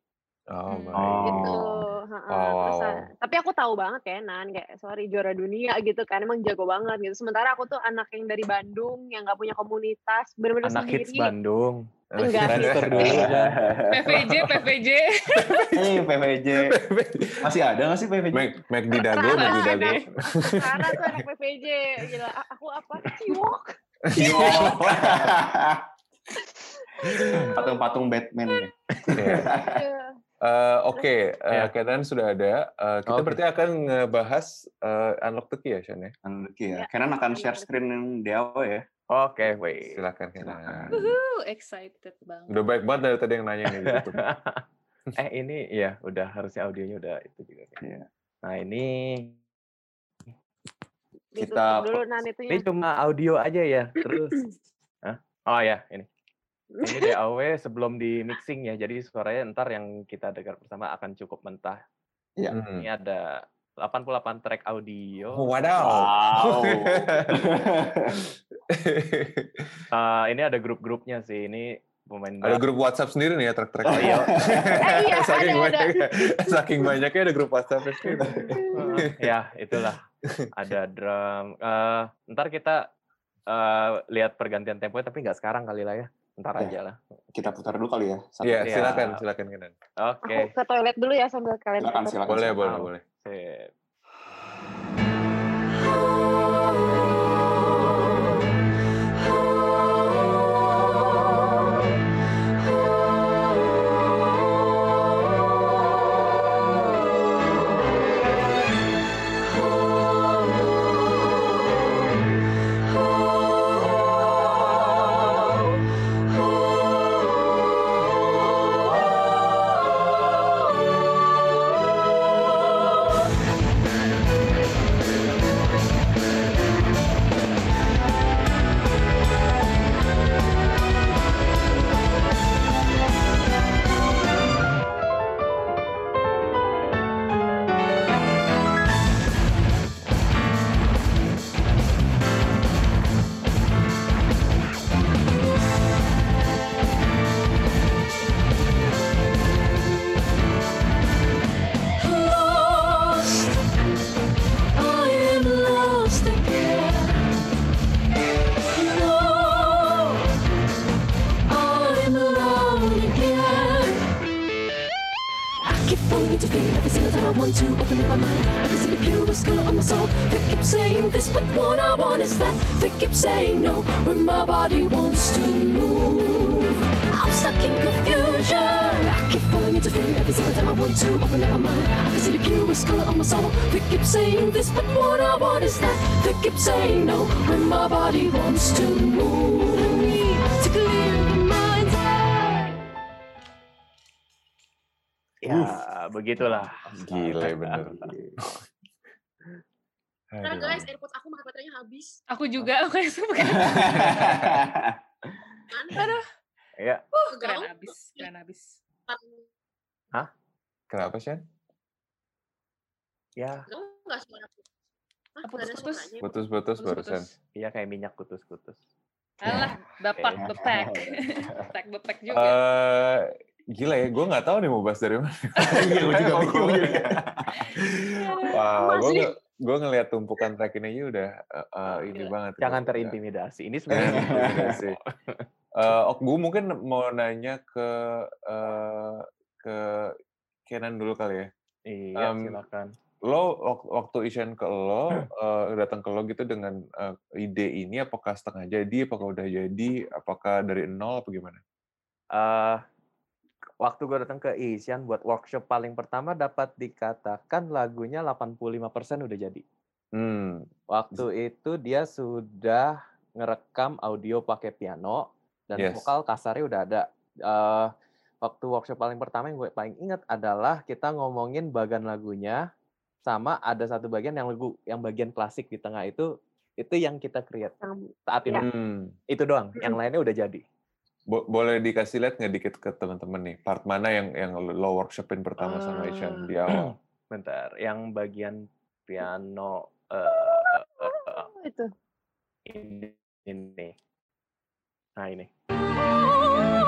Oh, Hmm. baik. gitu. Oh. Heeh, Wow, terus, wow. tapi aku tahu banget Kenan kayak sorry juara dunia gitu kan emang jago banget gitu. Sementara aku tuh anak yang dari Bandung yang nggak punya komunitas bener-bener Anak hits sendiri. Bandung. Enggak Transfer dulu kan. PVJ, PVJ. Hey, <laughs> PVJ. Masih ada nggak sih PVJ? Mac, Mac di Dago, Mac di. Dago. Karena tuh anak PVJ gila. Aku apa? Ciwok. <laughs> Patung-patung Batman ya. Eh, Oke, eh, Ya. Kenan sudah ada. Eh, kita Oke. berarti akan ngebahas eh, Unlock the Key ya, Shan ya? Oke ya. Ya. Kenan akan share screen di awal ya. Oke, wait. Silakan Kenan. Wuhu, excited banget. Udah baik banget dari tadi yang nanya nih. YouTube. <laughs> eh ini ya udah harusnya audionya udah itu juga. kan. Iya. Nah ini Kita- dulu nan itunya. ini cuma audio aja ya. Terus, <clears throat> Hah? oh ya ini. Ini <laughs> DAW sebelum di mixing ya. Jadi suaranya ntar yang kita dengar bersama akan cukup mentah. Hmm. Ini ada 88 track audio. Wadaw. Wow. <laughs> Eh, ini ada grup-grupnya sih. Ini pemain ada grup WhatsApp sendiri nih ya track-track. Oh, iya. <laughs> Eh, iya, saking ada, ada. banyaknya, saking banyaknya ada grup WhatsApp sendiri. Heeh, ya itulah ada drum Eh, ntar kita eh, lihat pergantian tempo tapi nggak sekarang kali lah ya ntar Oke. aja lah Kita putar dulu kali ya. Iya, Iya. silakan, silakan Kenan. oke Aku ke toilet dulu ya sambil kalian Silakan, silakan. Boleh, boleh, boleh. Sip. Body wants to move. I'm stuck in confusion. I keep falling into fear every single time I want to open up my mind. I can see the purest color on my soul. They keep saying this, but what I want is that. They keep saying no when my body wants to move. I need to clear the mind's eye. ya begitulah Gila bener. <laughs> Karena Aduh. guys, AirPods aku baterainya habis. Aku juga, <laughs> aku yang suka. Kan? ya Uh, Keren galau. abis, keren abis. Kenapa, Shan? ya Galau nggak suara aku? Hah, Putus-putus. Putus-putus barusan. Putus-putus. iya kayak minyak kutus-kutus Alah, bapak bepek. Bepek <laughs> bepek juga. Eh, gila ya, gue nggak tahu nih mau bahas dari mana. Iya, <laughs> gua juga bingung. Wah, gue. Gue ngelihat tumpukan track ini aja udah eh, eh, ini Gila. banget. jangan Udah- terintimidasi ini <laughs> sebenarnya. Eh, ok, gue mungkin mau nanya ke eh, ke Kenan dulu kali ya. iya Em, silakan Lo wak- waktu Ishan ke lo <clears throat> eh, datang ke lo gitu dengan eh, ide ini, apakah setengah jadi, apakah udah jadi, apakah dari nol, apa gimana? eh waktu gue datang ke Asian buat workshop paling pertama dapat dikatakan lagunya 85% udah jadi. Hmm, Waktu itu dia sudah ngerekam audio pakai piano dan Yes. vokal kasarnya udah ada. Eh waktu workshop paling pertama yang gue paling ingat adalah kita ngomongin bagan lagunya sama ada satu bagian yang lagu yang bagian klasik di tengah itu itu yang kita create saat ini. hmm. Itu doang. Yang lainnya udah jadi. Bo- boleh dikasih lihat nggak dikit ke teman-teman nih, part mana yang yang lo workshopin pertama sama Ishan di <clears throat> awal? Bentar, yang bagian piano eh Oh, itu. ini ini. Nah, ini.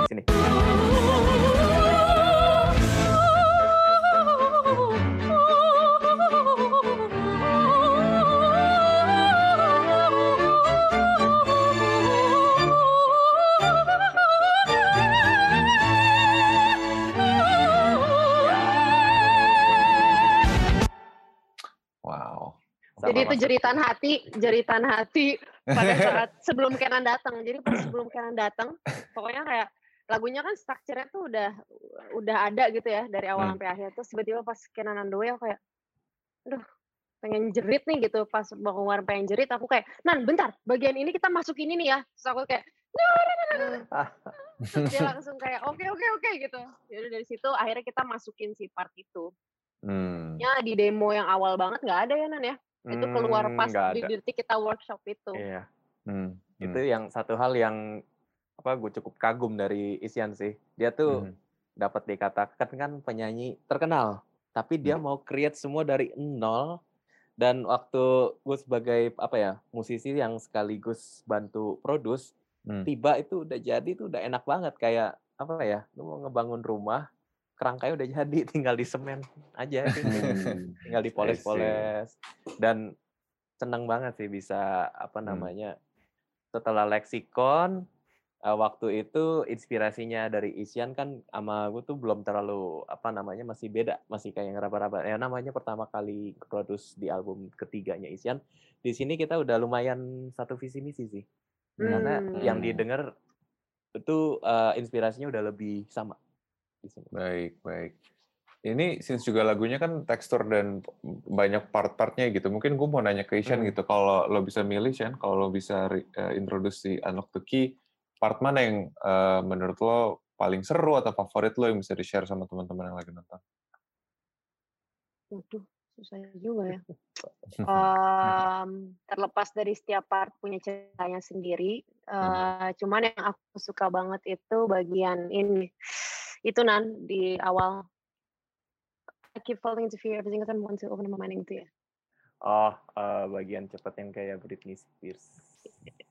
Sini. Itu masuk. jeritan hati, jeritan hati pada <laughs> saat sebelum Kenan datang. Jadi pas sebelum Kenan datang, pokoknya kayak lagunya kan strukturnya tuh udah udah ada gitu ya dari awal Hmm. sampai akhir. Terus tiba-tiba pas Kenan on the way aku kayak, aduh pengen jerit nih gitu. Pas Bang Umar pengen jerit, aku kayak, Nan bentar, bagian ini kita masukin ini ya. Terus aku kayak. Terus dia langsung kayak, oke oke oke gitu. Jadi dari situ akhirnya kita masukin si part itu. Hmm. Ya di demo yang awal banget nggak ada ya Nan ya. Itu keluar Hmm, pas di detik kita workshop itu. Iya. Hmm. Itu yang satu hal yang apa gue cukup kagum dari Isyan sih. Dia tuh Hmm. dapat dikatakan kan penyanyi terkenal, tapi dia Hmm. mau create semua dari nol. Dan waktu gue sebagai apa ya musisi yang sekaligus bantu produce, Hmm. tiba itu udah jadi tuh udah enak banget kayak apa ya, lu mau ngebangun rumah, kerangkanya udah jadi, <laughs> tinggal di semen aja. Hmm. <laughs> tinggal dipoles-poles. Dan seneng banget sih bisa apa Hmm. namanya setelah leksikon eh, waktu itu inspirasinya dari Isyan kan sama gue tuh belum terlalu apa namanya masih beda masih kayak ngeraba-raba ya namanya pertama kali produce di album ketiganya Isyan di sini kita udah lumayan satu visi misi sih karena Hmm. yang didengar itu eh, inspirasinya udah lebih sama di sini Baik, baik. Ini since juga lagunya kan tekstur dan banyak part-partnya gitu. Mungkin gue mau nanya ke Ishan Hmm. gitu. Kalau lo bisa milih, Shan, kalau lo bisa re- eh, introduce si Unlock the Key, part mana yang eh, menurut lo paling seru atau favorit lo yang bisa di-share sama teman-teman yang lagi nonton? Waduh, susah juga ya. Em, <laughs> terlepas dari setiap part punya ceritanya sendiri, eh, cuman yang aku suka banget itu bagian ini. Itu nan di awal. I keep falling into fear every single time I want to open my mind gitu ya. oh eh, bagian cepet yang kayak Britney Spears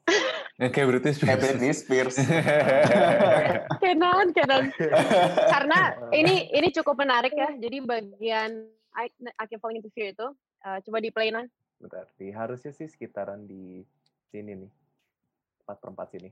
<laughs> Yang kayak British Kayak Britney Spears. Kenan, <laughs> Kenan. <laughs> Karena ini ini cukup menarik ya. Jadi bagian I, I keep falling into fear itu, eh, coba di play nan. Bentar, di harusnya sih sekitaran di sini nih. Empat perempat sini.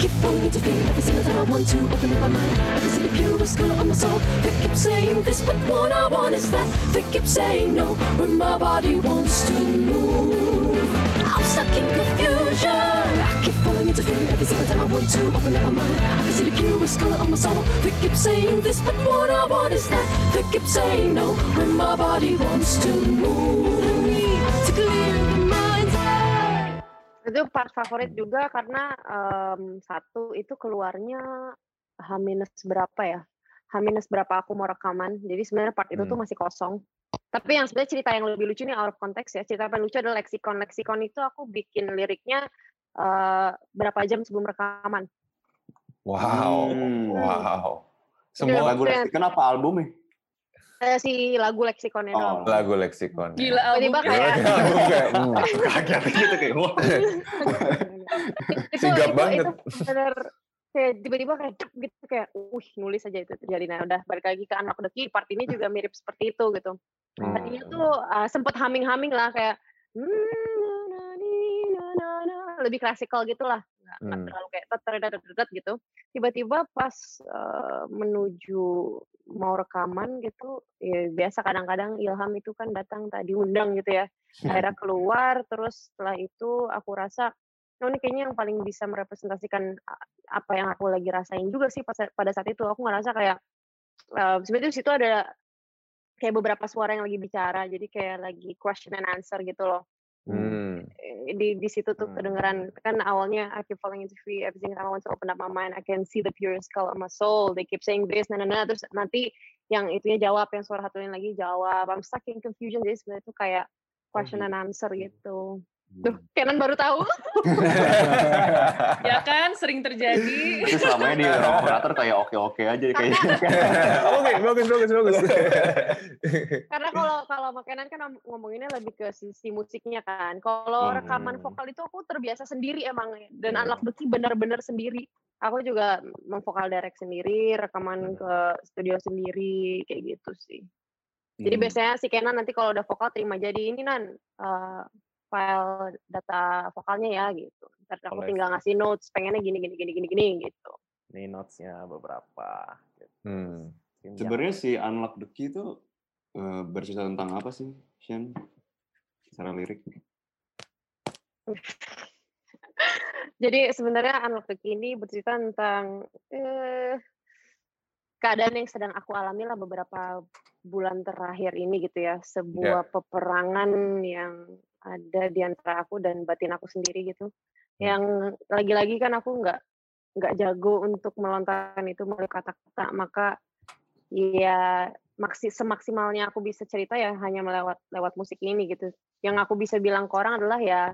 Keep falling into fear every single time I want to open up my mind. I can see the purest color on my soul. They keep saying this, but what I want is that. They keep saying no, when my body wants to move. I'm stuck in confusion. I keep falling into fear every single time I want to open up my mind. I can see the purest color on my soul. They keep saying this, but what I want is that. They keep saying no, when my body wants to move. I to clear. Itu part favorit juga karena em, satu itu keluarnya H minus berapa ya? H minus berapa aku mau rekaman. Jadi sebenarnya part itu tuh Hmm. masih kosong. Tapi yang sebenarnya cerita yang lebih lucu nih out of context ya. Cerita yang lucu adalah leksikon. Leksikon itu aku bikin liriknya eh, berapa jam sebelum rekaman. Wow, Hmm. wow. Semua Lagu. Lexicon apa album nih? Eh, si lagu leksikonnya Oh. doang. lagu leksikon. Gila Tiba-tiba kayak Album kayak, <laughs> hmm. Kaget gitu kayak wah. itu, Sigap banget. itu bener kayak tiba-tiba kayak cep gitu kayak uh nulis aja itu terjadi nah udah balik lagi ke anak key part ini juga mirip seperti itu gitu Hmm. tadinya tuh uh, sempet humming-humming lah kayak "Hmm, na, ni, na, na, na," lebih klasikal gitu lah nggak Hmm. terlalu kayak tet, gitu. Tiba-tiba pas uh, menuju mau rekaman gitu ya biasa kadang-kadang ilham itu kan datang tadi undang gitu ya. Akhirnya <laughs> keluar terus setelah itu aku rasa oh ini kayaknya yang paling bisa merepresentasikan apa yang aku lagi rasain juga sih pada saat itu. Aku ngerasa kayak sebenarnya di situ ada kayak beberapa suara yang lagi bicara jadi kayak lagi question and answer gitu loh Hmm. Di di situ tuh Hmm. kedengeran kan awalnya I keep falling into fear every single time I want to open up my mind I can see the purest color of my soul they keep saying this nah, nah, nah. terus nanti yang itunya jawab yang suara satunya lagi jawab I'm stuck in confusion jadi sebenarnya itu kayak question and answer gitu Duh, Kenan baru tahu. <laughs> Ya kan, sering terjadi. Itu selamanya di ruang <laughs> operator kayak oke-oke aja kayak <laughs> Oke, bagus, bagus, bagus. Karena kalau kalau sama Kenan kan ngom- ngomonginnya lebih ke sisi musiknya kan. Kalau rekaman Hmm. vokal itu aku terbiasa sendiri emang dan Iya. anak beki benar-benar sendiri. Aku juga memvokal direct sendiri, rekaman Hmm. ke studio sendiri kayak gitu sih. Jadi Hmm. biasanya si Kenan nanti kalau udah vokal terima jadi ini nan eh, file data vokalnya ya gitu. Ntar aku Oleh. tinggal ngasih notes, pengennya gini gini gini gini gini gitu. Ini notes-nya beberapa. Gitu. Hmm. Sebenarnya si Unlock the Key itu eh, bercerita tentang apa sih, Shen? Secara lirik. <laughs> Jadi sebenarnya Unlock the Key ini bercerita tentang eh, keadaan yang sedang aku alami lah beberapa bulan terakhir ini gitu ya. Sebuah peperangan yang ada di antara aku dan batin aku sendiri gitu. Yang lagi-lagi kan aku nggak nggak jago untuk melontarkan itu melalui kata-kata, maka ya maksi semaksimalnya aku bisa cerita ya hanya melewat lewat musik ini gitu. Yang aku bisa bilang ke orang adalah ya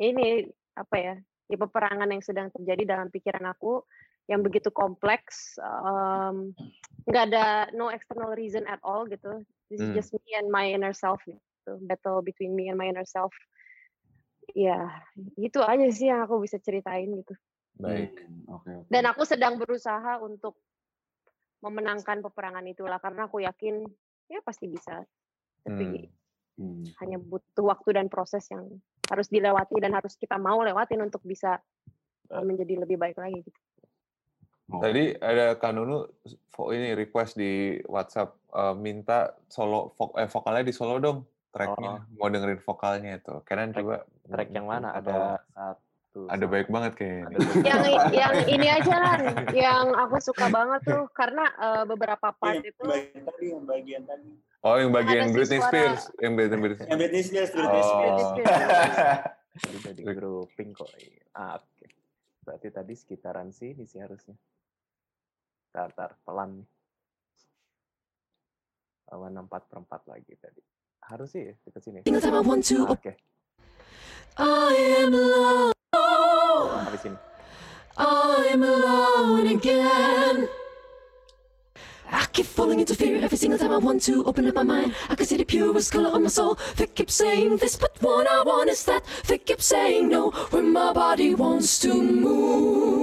ini apa ya ya peperangan yang sedang terjadi dalam pikiran aku yang begitu kompleks nggak ada no external reason at all gitu this is Hmm. just me and my inner self gitu battle between me and my inner self ya itu aja sih yang aku bisa ceritain gitu Baik. Hmm, Oke, oke. dan aku sedang berusaha untuk memenangkan peperangan itulah karena aku yakin ya pasti bisa tapi Hmm. hanya butuh waktu dan proses yang harus dilewati dan harus kita mau lewatin untuk bisa uh, menjadi lebih baik lagi gitu. Oh, Tadi ada Kak Nunu vo- ini request di WhatsApp eh, minta solo vo- eh, vokalnya di solo dong tracknya mau dengerin vokalnya itu. Kenan Track- coba Track yang mana? Ada satu. ada sama- baik banget kayaknya. ini. Yang yang ini aja lah, <laughs> yang aku suka banget tuh karena uh, beberapa part Yang itu bagian tadi, yang bagian tadi. Oh yang bagian Britney suara- Spears, yang Britney Spears. Yang Britney Spears, Britney Oh. Spears. Britney Spears. <laughs> Tadi grouping kok. Ah, oke. Berarti tadi sekitaran sini sih harusnya. Tar, tar, pelan nih. Lawan 4 per 4 lagi tadi. Harus sih deket sini. Single time I want to Oke, I am alone. habis ini. I'm alone again. I keep falling into fear every single time I want to open up my mind. I can see the purest color of my soul. They keep saying this, but what I want is that. They keep saying no when my body wants to move.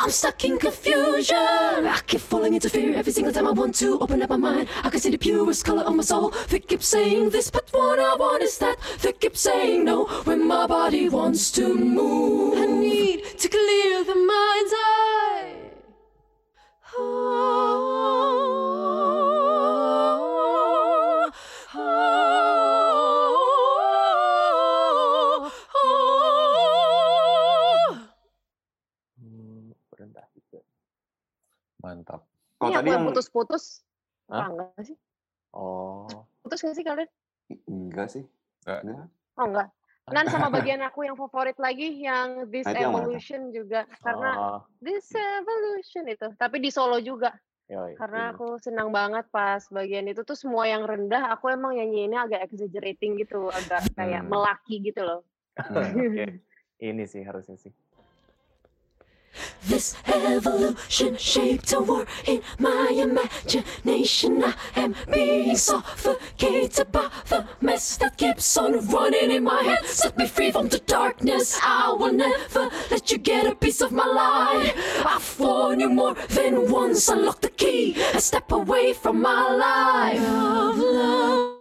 I'm stuck in confusion. I keep falling into fear every single time I want to open up my mind. I can see the purest color of my soul. They keep saying this, but what I want is that. They keep saying no when my body wants to move. I need to clear the mind's eye. Oh, tadi yang putus-putus. Ah, enggak sih? Oh, Putus gak sih kalian? enggak sih. Enggak. Oh enggak. Nan sama <laughs> bagian aku yang favorit lagi yang This Nah, itu yang? Evolution juga karena oh, This Evolution itu tapi di solo juga yoi, karena ini. aku senang banget pas bagian itu tuh semua yang rendah aku emang nyanyiinnya agak exaggerating gitu agak kayak Hmm. melaki gitu loh Oke, <laughs> ini sih harusnya sih. This evolution shaped a war in my imagination. I am being suffocated by the mess that keeps on running in my head. Set me free from the darkness. I will never let you get a piece of my life. I've warned you more than once. Unlock the key and step away from my life of love.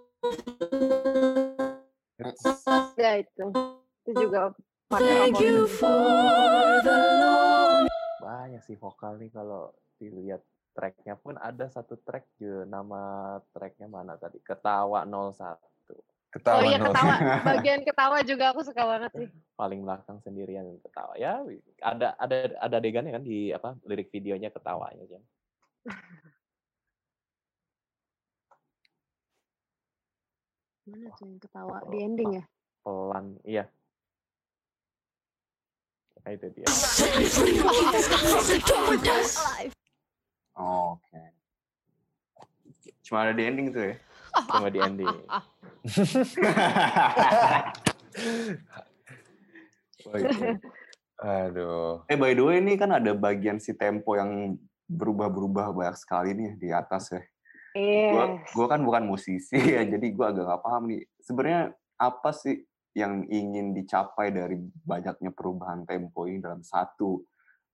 ya itu itu juga Thank you for the long Banyak sih vokal nih kalau dilihat tracknya pun ada satu track juga nama tracknya mana tadi? Ketawa 01. oh Ketawa iya nol. ketawa <laughs> bagian ketawa juga aku suka banget sih Paling belakang sendirian ketawa. Ya, ada ada ada adegannya kan di apa lirik videonya ketawanya Jan. mana tuh yang ketawa di ending ya Pelan, iya. Nah, itu dia. Oh, Oke. Cuma ada di ending tuh ya. Cuma di ending. Oh. Aduh. eh by the way ini kan ada bagian si tempo yang berubah-berubah banyak sekali nih di atas ya. Gua, yes gua kan bukan musisi ya, jadi gua agak nggak paham nih. Sebenarnya apa sih yang ingin dicapai dari banyaknya perubahan tempo ini dalam satu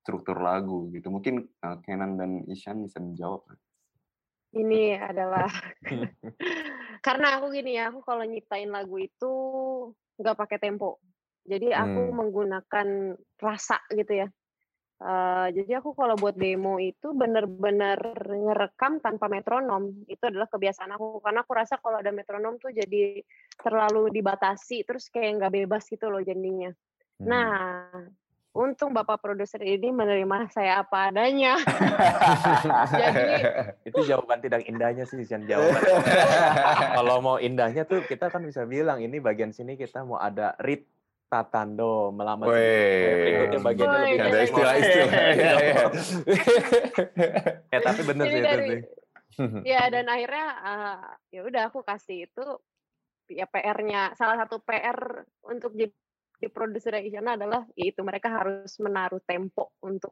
struktur lagu gitu? Mungkin uh, Kenan dan Ishan bisa menjawab. ini adalah <laughs> karena aku gini ya aku kalau nyiptain lagu itu nggak pakai tempo jadi aku Hmm. menggunakan rasa gitu ya Eh, jadi aku kalau buat demo itu bener-bener ngerekam tanpa metronom. Itu adalah kebiasaan aku karena aku rasa kalau ada metronom tuh jadi terlalu dibatasi terus kayak nggak bebas gitu loh jadinya. Hmm. Nah, untung Bapak produser ini menerima saya apa adanya. <laughs> Jadi Itu jawaban tidak indahnya sih, Sian jawaban. <laughs> Kalau mau indahnya tuh kita kan bisa bilang ini bagian sini kita mau ada read tatando melamar berikutnya bagiannya Woi, lebih ada istilah-istilah. Ya <laughs> tapi bener Jadi sih itu dari sih ya dan akhirnya eh, ya udah aku kasih itu ya PR-nya salah satu PR untuk jadi di produser Isyana adalah yaitu mereka harus menaruh tempo untuk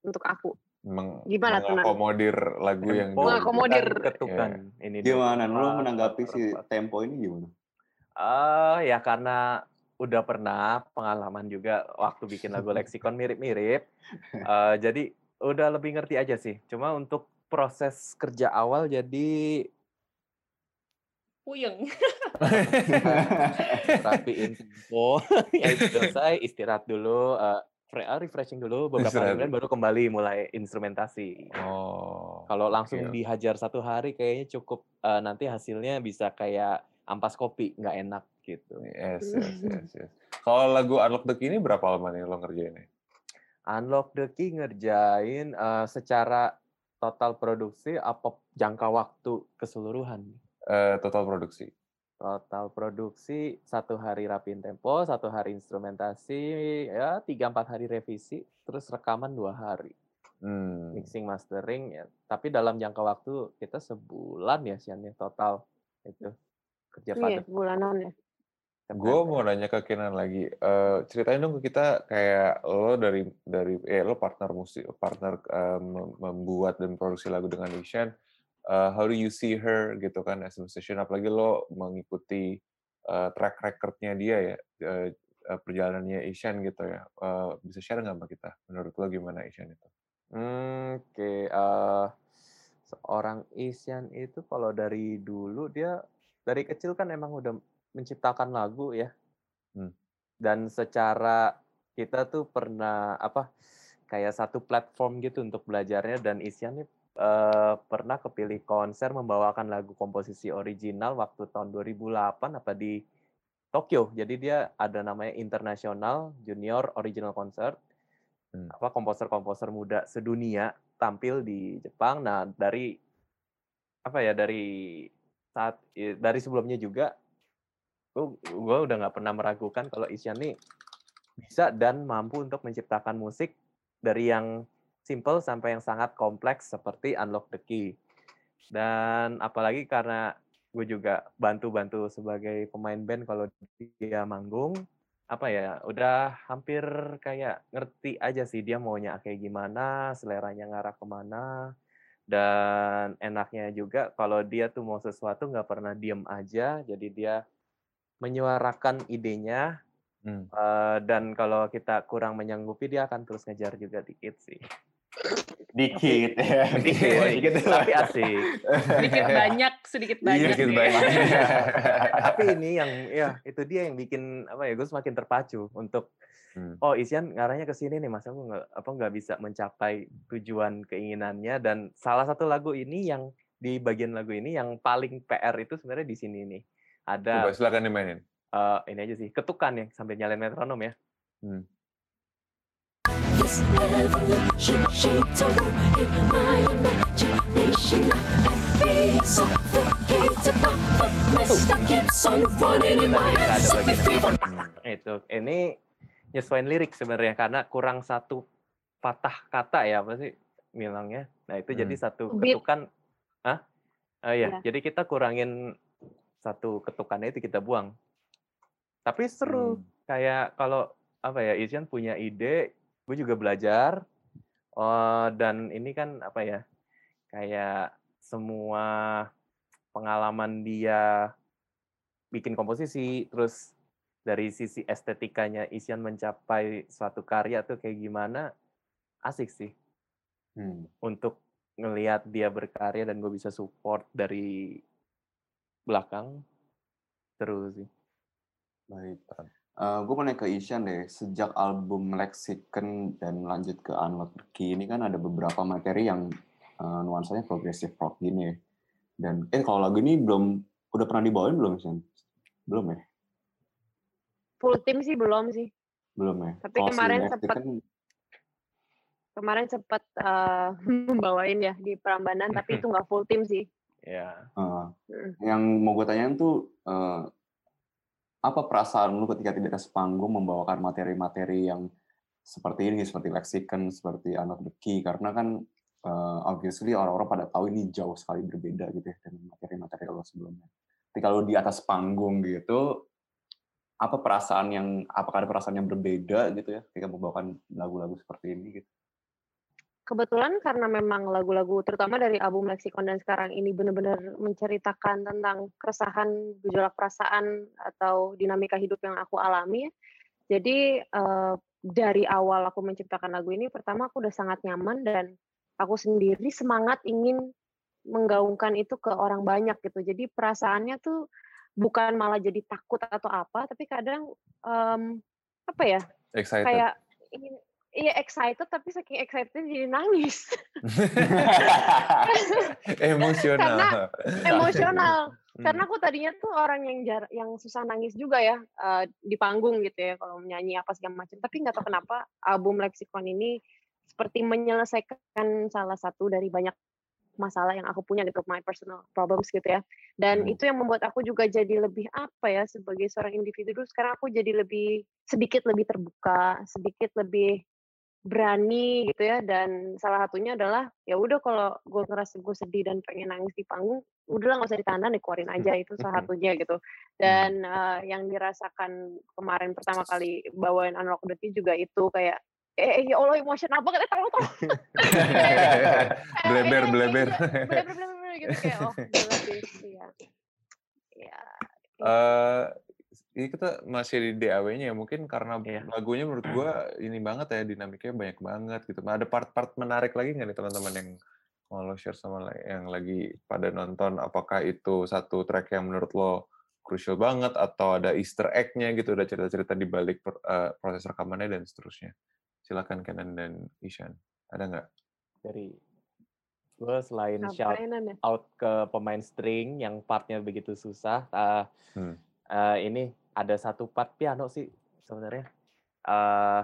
untuk aku. Meng- Gimana mengakomodir lagu yang Tempo. Mengakomodir. ketukan, ketukan ini. Gimana? Lu menanggapi si tempo ini gimana? Ah, ya karena udah pernah pengalaman juga waktu bikin lagu leksikon <laughs> mirip-mirip. Eh, jadi udah lebih ngerti aja sih. Cuma untuk proses kerja awal jadi Puyeng. <laughs> rapiin tempo, <laughs> ya itu selesai, istirahat dulu, eh, ah, refreshing dulu, beberapa hari kemudian baru kembali mulai instrumentasi. Oh. Kalau langsung oke. dihajar satu hari kayaknya cukup eh, nanti hasilnya bisa kayak ampas kopi, nggak enak gitu. Yes, yes, yes, yes. Kalau lagu Unlock the Key ini berapa lama nih lo ngerjainnya? Unlock the Key ngerjain eh, secara total produksi apa jangka waktu keseluruhan? Eh, total produksi. Total produksi satu hari rapiin tempo, satu hari instrumentasi, ya tiga empat hari revisi, terus rekaman dua hari, Hmm. mixing mastering ya. Tapi dalam jangka waktu kita sebulan ya Sian ya total itu kerja Iya, padat. bulanan ya. Gue mau nanya ke Kenan lagi. Eh, ceritain dong ke kita kayak lo dari dari eh lo partner musik partner mem- membuat dan produksi lagu dengan Ishan. Eh, how do you see her gitu kan as a musician? Apalagi lo mengikuti eh, track recordnya dia ya eh, perjalanannya Ishan gitu ya. Eh, bisa share nggak sama kita? Menurut lo gimana Ishan itu? Hmm, oke. eh, seorang Isyan itu kalau dari dulu dia dari kecil kan emang udah menciptakan lagu ya. Hmm. Dan secara kita tuh pernah apa kayak satu platform gitu untuk belajarnya dan Isyan nih eh, pernah kepilih konser membawakan lagu komposisi original waktu tahun 2008 apa di Tokyo. Jadi dia ada namanya International Junior Original Concert Hmm. apa komposer-komposer muda sedunia tampil di Jepang. Nah, dari apa ya dari saat dari sebelumnya juga gue udah nggak pernah meragukan kalau Isyan nih bisa dan mampu untuk menciptakan musik dari yang simple sampai yang sangat kompleks seperti Unlock the Key. Dan apalagi karena gue juga bantu-bantu sebagai pemain band kalau dia manggung, apa ya, udah hampir kayak ngerti aja sih dia maunya kayak gimana, seleranya ngarah ke mana, dan enaknya juga kalau dia tuh mau sesuatu nggak pernah diem aja, jadi dia menyuarakan idenya, Hmm. eh, dan kalau kita kurang menyanggupi dia akan terus ngejar juga dikit sih. Dikit ya. <laughs> Dikit, Dikit. tapi asik. Sedikit banyak, sedikit banyak. Iya, sedikit ya. banyak. tapi ini yang ya itu dia yang bikin apa ya gue semakin terpacu untuk Hmm. oh Isyan ngarahnya ke sini nih masa aku nggak apa nggak bisa mencapai tujuan keinginannya dan salah satu lagu ini yang di bagian lagu ini yang paling PR itu sebenarnya di sini nih ada Coba silakan dimainin. eh, ini aja sih ketukan ya sambil nyalain metronom ya Hmm. Hmm. itu ini nyesuaiin lirik sebenarnya karena kurang satu patah kata ya apa sih bilangnya nah itu jadi Hmm. satu ketukan ah oh iya Ya. jadi kita kurangin satu ketukannya itu kita buang tapi seru Hmm. kayak kalau apa ya Isyan punya ide gue juga belajar oh dan ini kan apa ya kayak semua pengalaman dia bikin komposisi terus dari sisi estetikanya Isyan mencapai suatu karya tuh kayak gimana asik sih Hmm. untuk ngelihat dia berkarya dan gue bisa support dari belakang terus sih Baik. gue mau nanya ke Ishan deh, sejak album Lexicon dan lanjut ke Unlock Key ini kan ada beberapa materi yang eh, nuansanya progressive rock gini ya. Dan eh kalau lagu ini belum udah pernah dibawain belum Ishan? Belum ya? Full tim sih belum sih. Belum ya. Tapi si kemarin Lexicon, sempet kemarin sempat eh, <laughs> membawain ya di Prambanan tapi itu nggak full tim sih. Ya. Mm. yang mau gue tanyain tuh eh, apa perasaan lu ketika tidak atas panggung membawakan materi-materi yang seperti ini, seperti Lexicon, seperti Unlock the Key, karena kan eh, obviously orang-orang pada tahu ini jauh sekali berbeda gitu ya dengan materi-materi lo sebelumnya. Tapi kalau di atas panggung gitu, apa perasaan yang, apakah ada perasaan yang berbeda gitu ya ketika membawakan lagu-lagu seperti ini gitu? Kebetulan karena memang lagu-lagu terutama dari album Lexicon dan sekarang ini benar-benar menceritakan tentang keresahan, gejolak perasaan atau dinamika hidup yang aku alami. Jadi eh, dari awal aku menciptakan lagu ini, pertama aku udah sangat nyaman dan aku sendiri semangat ingin menggaungkan itu ke orang banyak gitu. Jadi perasaannya tuh bukan malah jadi takut atau apa, tapi kadang em, apa ya? Excited. Kayak ingin iya excited tapi saking excited jadi nangis. <laughs> Emosional. Karena emosional. Hmm. Karena aku tadinya tuh orang yang jar yang susah nangis juga ya eh, di panggung gitu ya kalau menyanyi apa segala macam. Tapi nggak tahu kenapa album Lexicon ini seperti menyelesaikan salah satu dari banyak masalah yang aku punya gitu, my personal problems gitu ya. Dan Hmm. itu yang membuat aku juga jadi lebih apa ya sebagai seorang individu sekarang aku jadi lebih sedikit lebih terbuka, sedikit lebih berani gitu ya dan salah satunya adalah ya udah kalau gue ngerasa gue sedih dan pengen nangis di panggung udahlah nggak usah ditahan dikeluarin aja itu salah satunya gitu. Dan eh, yang dirasakan kemarin pertama kali bawain Unlock the Key juga itu kayak eh ya Allah emosional banget eh tolong tolong. <laughs> Bleber, iya, bleber. bener bener gitu kayak oh <laughs> gila sih ya Eh, ini kita masih di DAW-nya ya mungkin karena Iya. lagunya menurut gua <clears throat> ini banget ya dinamikanya banyak banget gitu. Ada part-part menarik lagi nggak nih teman-teman yang mau lo share sama yang lagi pada nonton? Apakah itu satu track yang menurut lo crucial banget atau ada Easter egg-nya gitu, ada cerita-cerita di balik per- eh, proses rekamannya dan seterusnya. Silakan Kenan dan Ishan. Ada nggak? Dari gue selain shout ngapainan ya out ke pemain string yang partnya begitu susah. eh, Hmm. eh, ini ada satu part piano sih sebenarnya. eh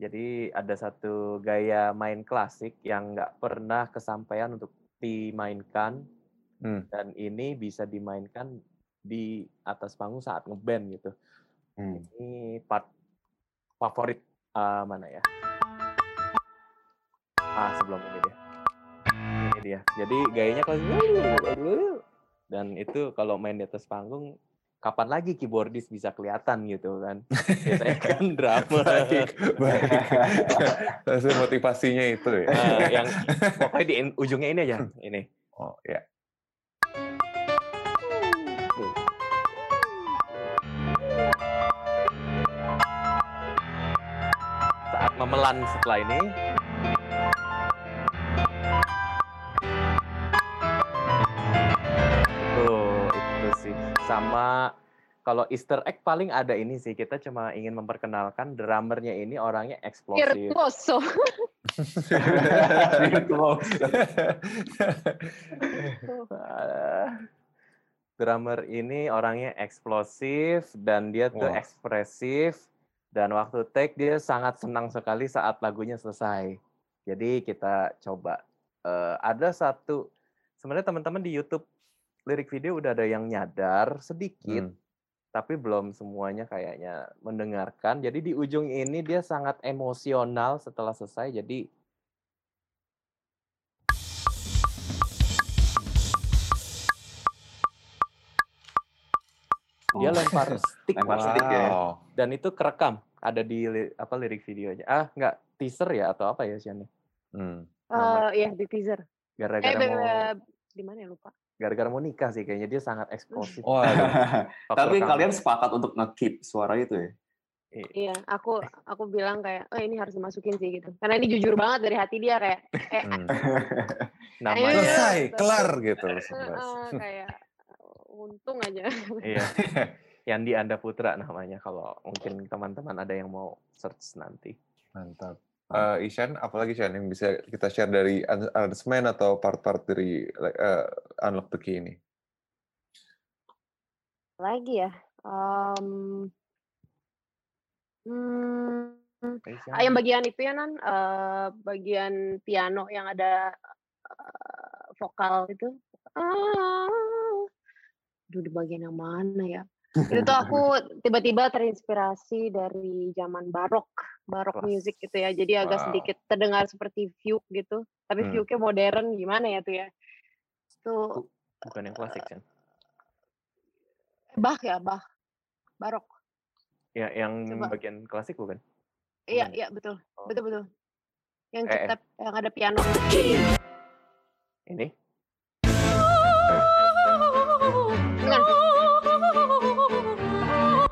jadi ada satu gaya main klasik yang nggak pernah kesampaian untuk dimainkan Hmm. dan ini bisa dimainkan di atas panggung saat ngeband gitu. Hmm. Ini part favorit eh, mana ya? Ah sebelum ini dia. Ini dia. Jadi gayanya kalau dan itu kalau main di atas panggung kapan lagi keyboardis bisa kelihatan gitu kan? <laughs> Biasanya kan drummer. baik, motivasinya itu ya. Eh, yang pokoknya di ujungnya ini aja, ini. Oh ya. Saat memelan setelah ini. Sama kalau Easter egg paling ada ini sih. Kita cuma ingin memperkenalkan drummernya ini orangnya eksplosif. <laughs> virtuoso drummer ini orangnya eksplosif dan dia tuh Wah. ekspresif dan waktu take dia sangat senang sekali saat lagunya selesai. Jadi kita coba eh, ada satu sebenarnya teman-teman di YouTube lirik video udah ada yang nyadar sedikit Hmm. tapi belum semuanya kayaknya mendengarkan. Jadi di ujung ini dia sangat emosional setelah selesai. Jadi dia Oh. lempar stick Lempar stick ya. Wow. dan itu kerekam ada di apa lirik videonya. Ah, nggak teaser ya atau apa ya Sian? Hmm. Eh, ya di teaser eh Gara-gara be- mau di mana ya lupa gara-gara mau nikah sih kayaknya dia sangat eksplosif. Waktu <laughs> Tapi rekaman. kalian sepakat untuk nge-keep suara itu ya? Iya, aku aku bilang kayak, oh ini harus dimasukin sih gitu. Karena ini jujur banget dari hati dia kayak, eh Hmm. <laughs> namanya Selesai, Gitu. kelar gitu. eh, kayak untung aja. iya. Yandi Anda Putra namanya kalau mungkin teman-teman ada yang mau search nanti. Mantap. Eh Ishan, apalagi Ishan yang bisa kita share dari an- announcement atau part-part dari eh, Unlock the Key ini? Lagi ya. em, hmm, Ishan. ah, yang bagian itu ya nan, eh, bagian piano yang ada eh, vokal itu. Ah, aduh di bagian yang mana ya? Itu tuh aku <laughs> tiba-tiba terinspirasi dari zaman barok, barok Wah. music gitu ya. Jadi agak Wow. sedikit terdengar seperti fugue gitu. Tapi Hmm. fugue-nya modern gimana ya tuh ya? Itu Bukan yang klasik kan? Bach ya, Bach. Barok. Ya, yang Coba. bagian klasik bukan? Iya, Bukan. iya betul. Oh. Betul betul. Yang Eh, eh. yang ada piano. Ini? Bukan.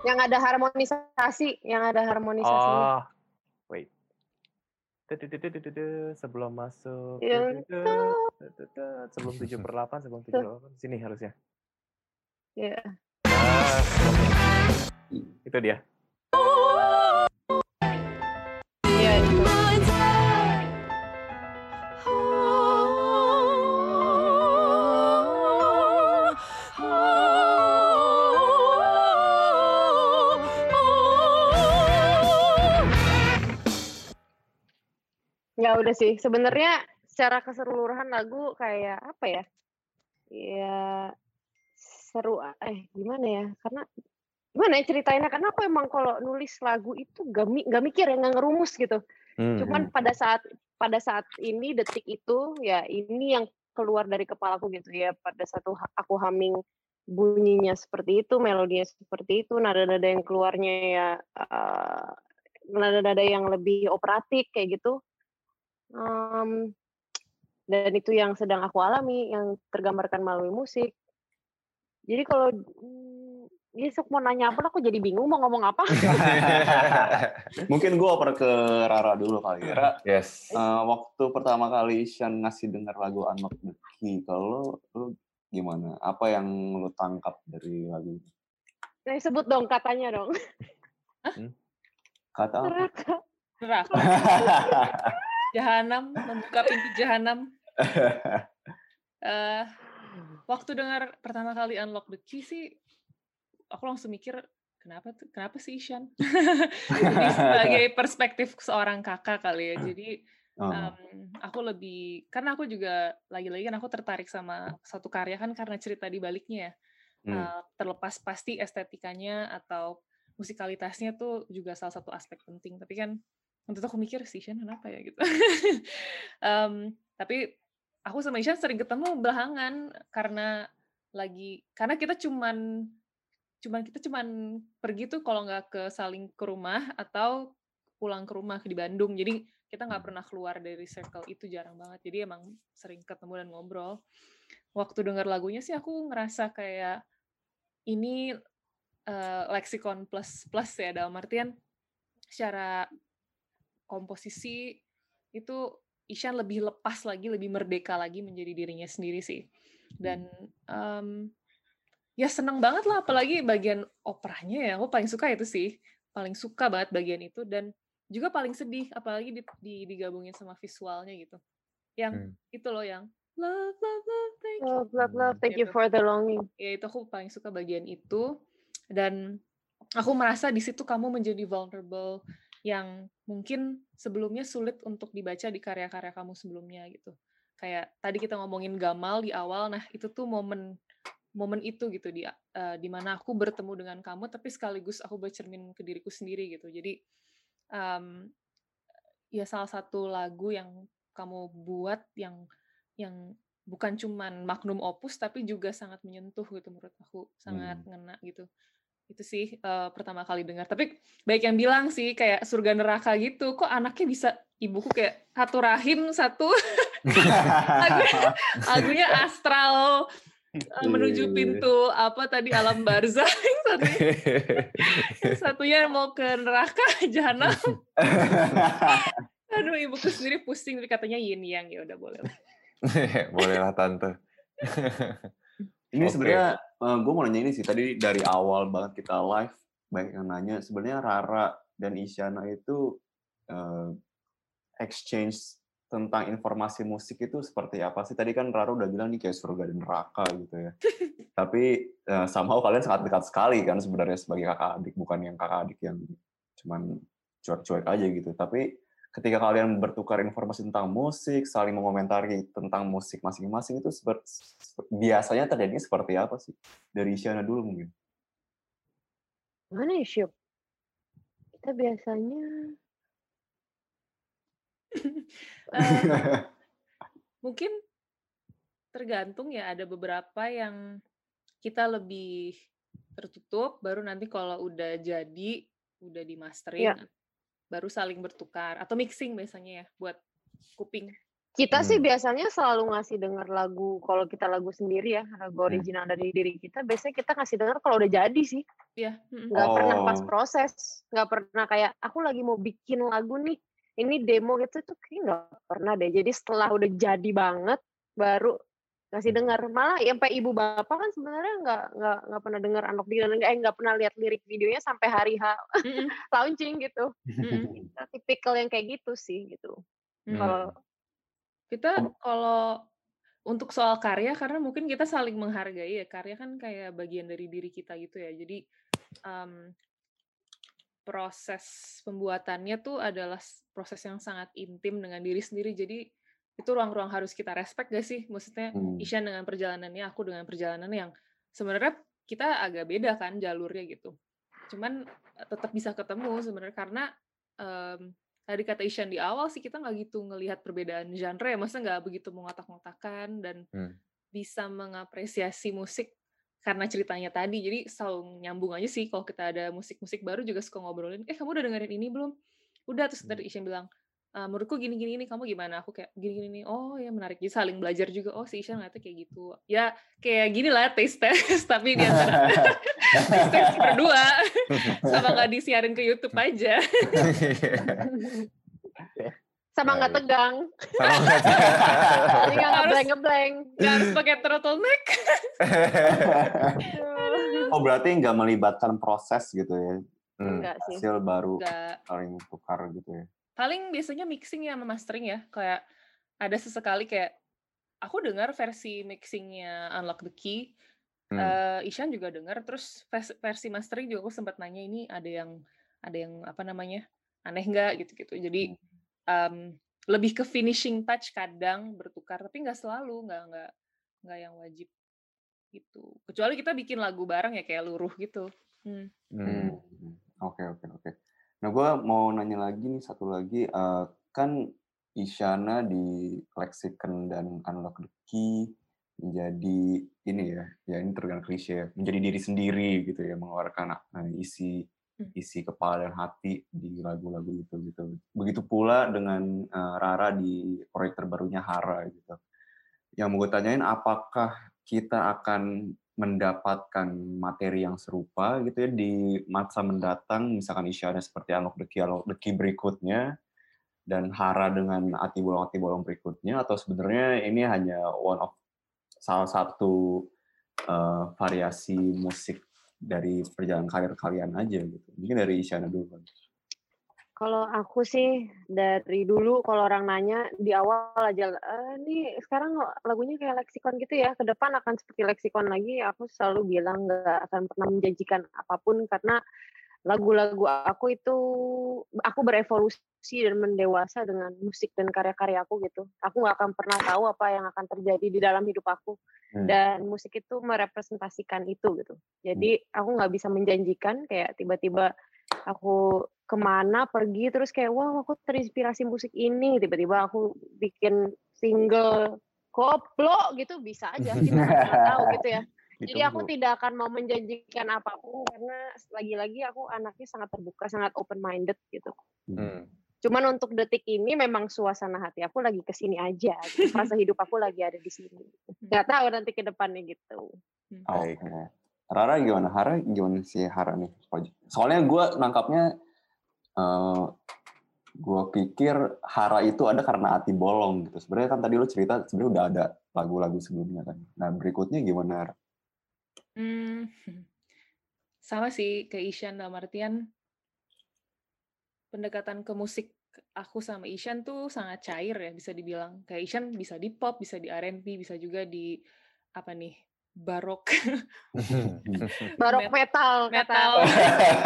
Yang ada harmonisasi, yang ada harmonisasinya. Oh, wait. Sebelum masuk. Tudududududu, Sebelum 7 per 8, sebelum 7 per 8. Sini harusnya. Iya. Ah, itu dia. Udah sih. Sebenarnya secara keseluruhan lagu kayak apa ya? Ya seru eh gimana ya? Karena gimana ya ceritainnya? Karena aku emang kalau nulis lagu itu gak, gak mikir ya, gak ngerumus gitu. Hmm, Cuman pada saat pada saat ini detik itu ya ini yang keluar dari kepalaku gitu ya. Pada satu aku humming bunyinya seperti itu, melodinya seperti itu, nada-nada yang keluarnya ya eh, nada-nada yang lebih operatik kayak gitu. Em, dan itu yang sedang aku alami, yang tergambarkan melalui musik. Jadi kalau mm, ya sok mau nanya apa, aku jadi bingung mau ngomong apa. <laughs> Mungkin gue oper ke Rara dulu kali ya. Ra, yes. eh, waktu pertama kali Ishan ngasih denger lagu Unlock the Key, kalau lu, gimana? Apa yang lu tangkap dari lagu itu? Nah, sebut dong katanya dong. Kata apa? Neraka. Neraka. <laughs> Jahanam, membuka pintu jahanam. <laughs> Eh, waktu dengar pertama kali Unlock the Key sih, aku langsung mikir, kenapa tuh? Kenapa sih Ishan? <laughs> Jadi sebagai perspektif seorang kakak kali ya. Jadi em, aku lebih, karena aku juga lagi-lagi kan aku tertarik sama satu karya kan karena cerita di baliknya ya. Hmm. Eh, terlepas pasti estetikanya atau musikalitasnya tuh juga salah satu aspek penting. Tapi kan untuk aku mikir si Ishan kenapa ya gitu. Em, <laughs> tapi aku sama Ishan sering ketemu belakangan karena lagi karena kita cuman cuman kita cuman pergi tuh kalau nggak ke saling ke rumah atau pulang ke rumah di Bandung. Jadi kita nggak pernah keluar dari circle itu jarang banget. Jadi emang sering ketemu dan ngobrol. Waktu dengar lagunya sih aku ngerasa kayak ini eh, leksikon plus plus ya dalam artian secara komposisi itu Ishan lebih lepas lagi, lebih merdeka lagi menjadi dirinya sendiri sih. Dan em, ya seneng banget lah, apalagi bagian operanya ya, aku paling suka itu sih, paling suka banget bagian itu dan juga paling sedih, apalagi di, di- digabungin sama visualnya gitu. Yang Hmm. itu loh yang love love love thank you Love, love, love. Thank you Gitu. for the longing. ya itu aku paling suka bagian itu dan aku merasa di situ kamu menjadi vulnerable yang mungkin sebelumnya sulit untuk dibaca di karya-karya kamu sebelumnya gitu. Kayak tadi kita ngomongin Gamal di awal nah itu tuh momen momen itu gitu di eh, di mana aku bertemu dengan kamu tapi sekaligus aku bercermin ke diriku sendiri gitu. Jadi em, ya salah satu lagu yang kamu buat yang yang bukan cuman magnum opus tapi juga sangat menyentuh gitu menurut aku. Sangat ngena gitu itu sih eh, pertama kali dengar tapi baik yang bilang sih kayak surga neraka gitu kok anaknya bisa ibuku kayak satu rahim satu <laughs> lagunya, lagunya astral eh, menuju Iya. pintu apa tadi alam barzah <laughs> yang satunya, yang satunya mau ke neraka <laughs> jahanam aduh ibuku sendiri pusing tapi katanya yin yang ya udah boleh lah. Bolehlah tante. Ini Oke. sebenarnya gue mau nanya ini sih tadi dari awal banget kita live banyak yang nanya sebenarnya Rara dan Isyana itu eh, exchange tentang informasi musik itu seperti apa sih? Tadi kan Rara udah bilang nih kayak surga dan neraka gitu ya. <laughs> Tapi eh, somehow kalian sangat dekat sekali kan sebenarnya sebagai kakak adik, bukan yang kakak adik yang cuman cuek-cuek aja gitu. Tapi ketika kalian bertukar informasi tentang musik, saling mengomentari tentang musik masing-masing itu seper- seper- biasanya terjadi seperti apa sih? Dari Isyana dulu mungkin. Mana ya, Syuk? Kita biasanya <laughs> mungkin tergantung ya ada beberapa yang kita lebih tertutup baru nanti kalau udah jadi udah di mastering Iya. Baru saling bertukar atau mixing biasanya ya buat kuping kita sih Hmm. biasanya selalu ngasih denger lagu kalau kita lagu sendiri ya, lagu Hmm. original dari diri kita, biasanya kita ngasih denger kalau udah jadi sih. ya mm-mm. nggak pernah pas Oh. proses nggak pernah kayak aku lagi mau bikin lagu nih ini demo gitu tuh kayak nggak pernah deh jadi setelah udah jadi banget baru ngasih dengar. Malah yang sampai ibu bapak kan sebenarnya nggak nggak nggak pernah dengar anak dia eh nggak pernah lihat lirik videonya sampai hari H <laughs> launching gitu. Kita tipikal yang kayak gitu sih gitu. Kalau kita kalau untuk soal karya karena mungkin kita saling menghargai ya karya kan kayak bagian dari diri kita gitu ya. Jadi em, proses pembuatannya tuh adalah proses yang sangat intim dengan diri sendiri. Jadi itu ruang-ruang harus kita respect gak sih maksudnya Hmm. Ishan dengan perjalanannya aku dengan perjalanan yang sebenarnya kita agak beda kan jalurnya gitu cuman eh, tetap bisa ketemu sebenarnya karena em, tadi kata Ishan di awal sih kita nggak gitu ngelihat perbedaan genre ya maksudnya nggak begitu mengotak-ngotakan dan Hmm. bisa mengapresiasi musik karena ceritanya tadi jadi selalu nyambung aja sih kalau kita ada musik-musik baru juga suka ngobrolin eh kamu udah dengerin ini belum udah terus Hmm. tadi Ishan bilang "Ah, menurutku gini gini ini kamu gimana? Aku kayak gini gini nih. Oh ya menarik jadi saling belajar juga. Oh si Ishan ngeliatnya kayak gitu. Ya kayak gini lah taste test <laughs> tapi di antara <laughs> taste test berdua. Sama nggak disiarin ke YouTube aja. Sama nggak tegang. Nggak jadi nggak Harus- ngebleng ngebleng nggak harus pakai turtleneck. <laughs> Oh berarti nggak melibatkan proses gitu ya? Hmm. enggak sih. Hasil baru nggak. saling tukar gitu ya? Paling biasanya mixing ya sama mastering ya kayak ada sesekali kayak aku dengar versi mixingnya Unlock the Key Hmm. eh, Ishan juga dengar terus vers- versi mastering juga aku sempat nanya ini ada yang ada yang apa namanya aneh nggak gitu-gitu jadi em, lebih ke finishing touch kadang bertukar tapi nggak selalu nggak nggak nggak yang wajib gitu kecuali kita bikin lagu bareng ya kayak luruh gitu. Hmm. Hmm, Oke oke oke. Nah gue mau nanya lagi nih satu lagi eh, kan Isyana di Lexicon dan Unlock the Key menjadi ini ya, ya ini tergantung klise ya, menjadi diri sendiri gitu ya, mengeluarkan eh, isi Hmm. isi kepala dan hati di lagu-lagu itu gitu. Begitu pula dengan eh, Rara di proyek terbarunya Hara gitu. Yang mau gue tanyain apakah kita akan mendapatkan materi yang serupa gitu ya di masa mendatang misalkan Isyana seperti Key, Unlock the Key berikutnya dan Hara dengan Ati Bolong Ati Bolong berikutnya atau sebenarnya ini hanya one of salah satu eh, variasi musik dari perjalanan karir kalian aja gitu. Mungkin dari Isyana dulu Kalau aku sih dari dulu kalau orang nanya di awal aja, "Eh, nih sekarang lagunya kayak leksikon gitu ya, ke depan akan seperti leksikon lagi." Aku selalu bilang nggak akan pernah menjanjikan apa pun karena lagu-lagu aku itu aku berevolusi dan mendewasa dengan musik dan karya-karya aku gitu. Aku nggak akan pernah tahu apa yang akan terjadi di dalam hidup aku Hmm. dan musik itu merepresentasikan itu gitu. Jadi aku nggak bisa menjanjikan kayak tiba-tiba aku ke mana pergi terus kayak wow aku terinspirasi musik ini tiba-tiba aku bikin single koplo gitu bisa aja <laughs> kita nggak tahu gitu ya jadi aku Ditunggu. tidak akan mau menjanjikan apa pun karena lagi-lagi aku anaknya sangat terbuka sangat open minded gitu Hmm. cuman untuk detik ini memang suasana hati aku lagi ke sini aja gitu. <laughs> fase hidup aku lagi ada di sini nggak tahu nanti ke depannya gitu Oke. Rara gimana? Hara gimana sih Hara nih? Soalnya gue nangkapnya, eh gue pikir Hara itu ada karena hati bolong gitu. Sebenarnya kan tadi lo cerita sebenarnya udah ada lagu-lagu sebelumnya kan. Nah berikutnya gimana? Hara? Hmm, sama sih ke Ishan dalam artian pendekatan ke musik aku sama Ishan tuh sangat cair ya bisa dibilang. Kayak Ishan bisa di pop, bisa di R&B, bisa juga di apa nih barok. <laughs> Barok Met- metal, kata metal.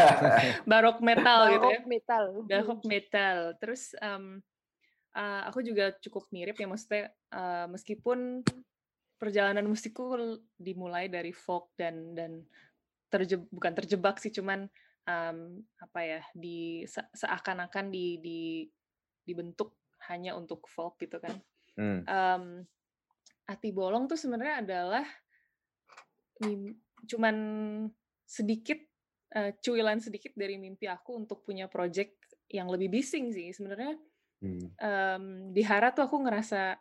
<laughs> barok metal gitu ya. Barok metal. barok metal. Terus em, eh, aku juga cukup mirip ya maksudnya eh, meskipun perjalanan musikku dimulai dari folk dan dan terjeb bukan terjebak sih cuman em, apa ya di se- seakan-akan di, di dibentuk hanya untuk folk gitu kan. Hmm. Em, Ati Bolong tuh sebenarnya adalah cuman sedikit eh, cuilan sedikit dari mimpi aku untuk punya project yang lebih bising sih. Sebenarnya Hmm. em, di Hara tuh aku ngerasa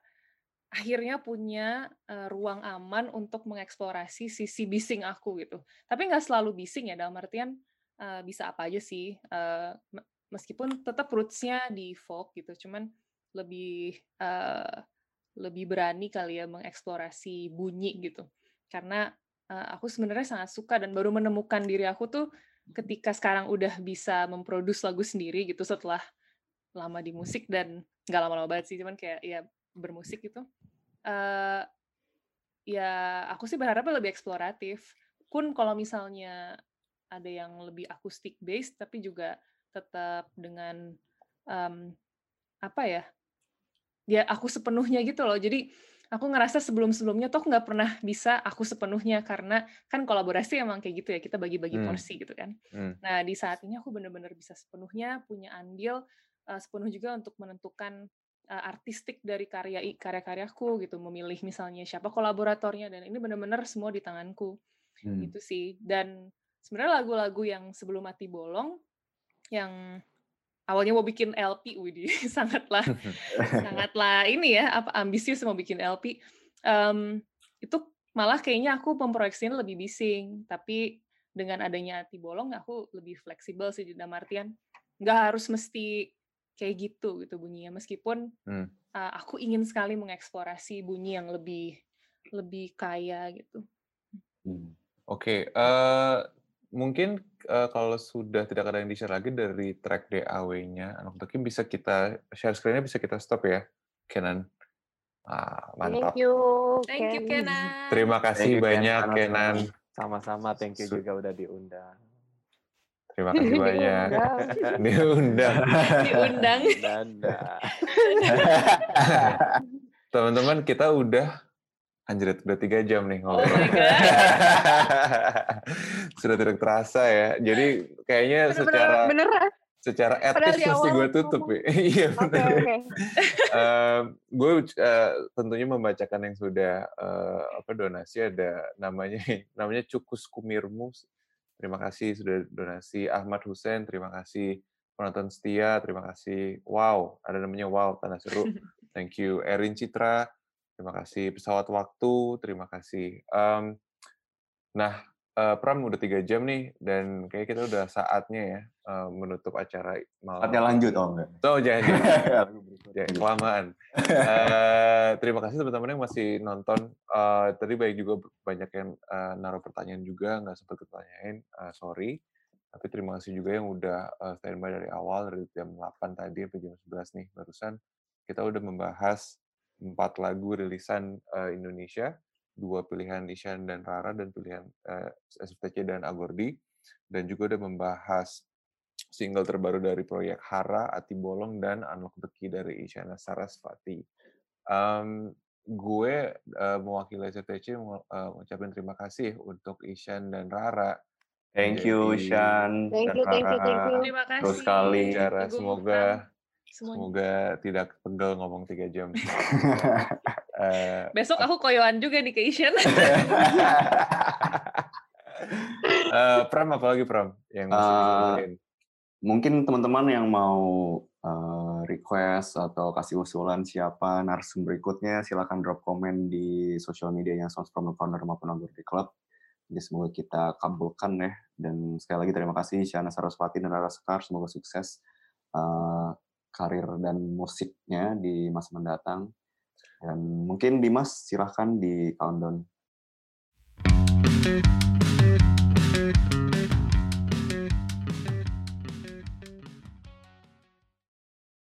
akhirnya punya eh, ruang aman untuk mengeksplorasi sisi bising aku gitu. Tapi nggak selalu bising ya dalam artian eh, bisa apa aja sih me- meskipun tetap rootsnya di folk gitu cuman lebih eh, lebih berani kali ya mengeksplorasi bunyi gitu. Karena eh, aku sebenarnya sangat suka dan baru menemukan diri aku tuh ketika sekarang udah bisa memproduksi lagu sendiri gitu setelah lama di musik dan nggak lama-lama banget sih cuman kayak ya bermusik gitu. Eh ya aku sih berharapnya lebih eksploratif. Pun kalau misalnya ada yang lebih akustik based tapi juga tetap dengan em, apa ya ya aku sepenuhnya gitu loh. Jadi aku ngerasa sebelum-sebelumnya tuh aku nggak pernah bisa aku sepenuhnya karena kan kolaborasi emang kayak gitu ya kita bagi-bagi Hmm. porsi gitu kan Hmm. nah di saat ini aku bener-bener bisa sepenuhnya punya andil uh, sepenuh juga untuk menentukan uh, artistik dari karya karya-karyaku gitu memilih misalnya siapa kolaboratornya dan ini bener-bener semua di tanganku Hmm. gitu sih dan sebenarnya lagu-lagu yang sebelum mati bolong yang awalnya mau bikin LP Widi. <laughs> Sangatlah sangatlah ini ya apa ambisius mau bikin LP Em, itu malah kayaknya aku memproyeksinya lebih bising. Tapi dengan adanya hati bolong aku lebih fleksibel sih dalam artian nggak harus mesti kayak gitu gitu bunyinya. Meskipun Hmm. uh, aku ingin sekali mengeksplorasi bunyi yang lebih lebih kaya gitu. Hmm. Oke, eh, mungkin eh, kalau sudah tidak ada yang di-share lagi dari track DAW-nya, anak Toki bisa kita share screen-nya bisa kita stop ya, Kenan. Ah, mantap. Thank you. thank you Ken. Kenan Terima kasih Thank you, banyak, Kenan. Kenan. Sama-sama, thank you juga udah diundang. Terima kasih <laughs> banyak. Diundang. Diundang. <laughs> <laughs> Teman-teman, kita udah anjir udah tiga jam nih oh ngobrol. god <laughs> Sudah tidak terasa ya. Jadi kayaknya Bener-bener secara bener. secara Padahal etis di mesti awal gue tutup ya. <laughs> Iya oke. <laughs> gue tentunya membacakan yang sudah eh, apa donasi ada namanya namanya Cukus Kumirmu. Terima kasih sudah donasi Ahmad Hussein. Terima kasih penonton setia. Terima kasih. Wow, ada namanya Wow Tanah Seru. Thank you Erin Citra. Terima kasih pesawat waktu. Terima kasih. Em, nah, eh, Pram udah tiga jam nih dan kayak kita udah saatnya ya eh, menutup acara malam. Saatnya lanjut, oh enggak. Oh, jangan, jangan. Ya, kelamaan. Eh, terima kasih teman-teman yang masih nonton. Eh, tadi baik juga banyak yang eh, naruh pertanyaan juga, nggak sempat ketanyain. Eh, sorry. Tapi terima kasih juga yang udah standby dari awal, dari jam 8 tadi sampai jam 11 nih barusan. Kita udah membahas empat lagu rilisan eh, Indonesia, dua pilihan Ishan dan Rara, dan pilihan eh, SFTC dan Agordi. Dan juga udah membahas single terbaru dari proyek Hara, Ati Bolong, dan Unlock the Key dari Isyana Sarasvati. Em, gue eh, mewakili SFTC mau eh, ngucapin terima kasih untuk Ishan dan Rara. Thank you, Jadi, Shan. Thank dan you, thank you, thank Rara. you. terima kasih Terus sekali. Semoga semuanya semoga tidak pegel ngomong tiga jam. <laughs> Eh, besok aku koyoan juga nih ke Ishan <laughs> eh, Pram apa lagi Pram yang masih diomongin? Mungkin teman-teman yang mau eh, request atau kasih usulan siapa narasumber berikutnya, silakan drop komen di sosial medianya Songs from the Corner maupun Agordi Club. Jadi semoga kita kabulkan ya. Dan sekali lagi terima kasih Syana Saraswati dan Rara Sekar. Semoga sukses eh, karir dan musiknya di masa mendatang. Dan mungkin Dimas silahkan di countdown.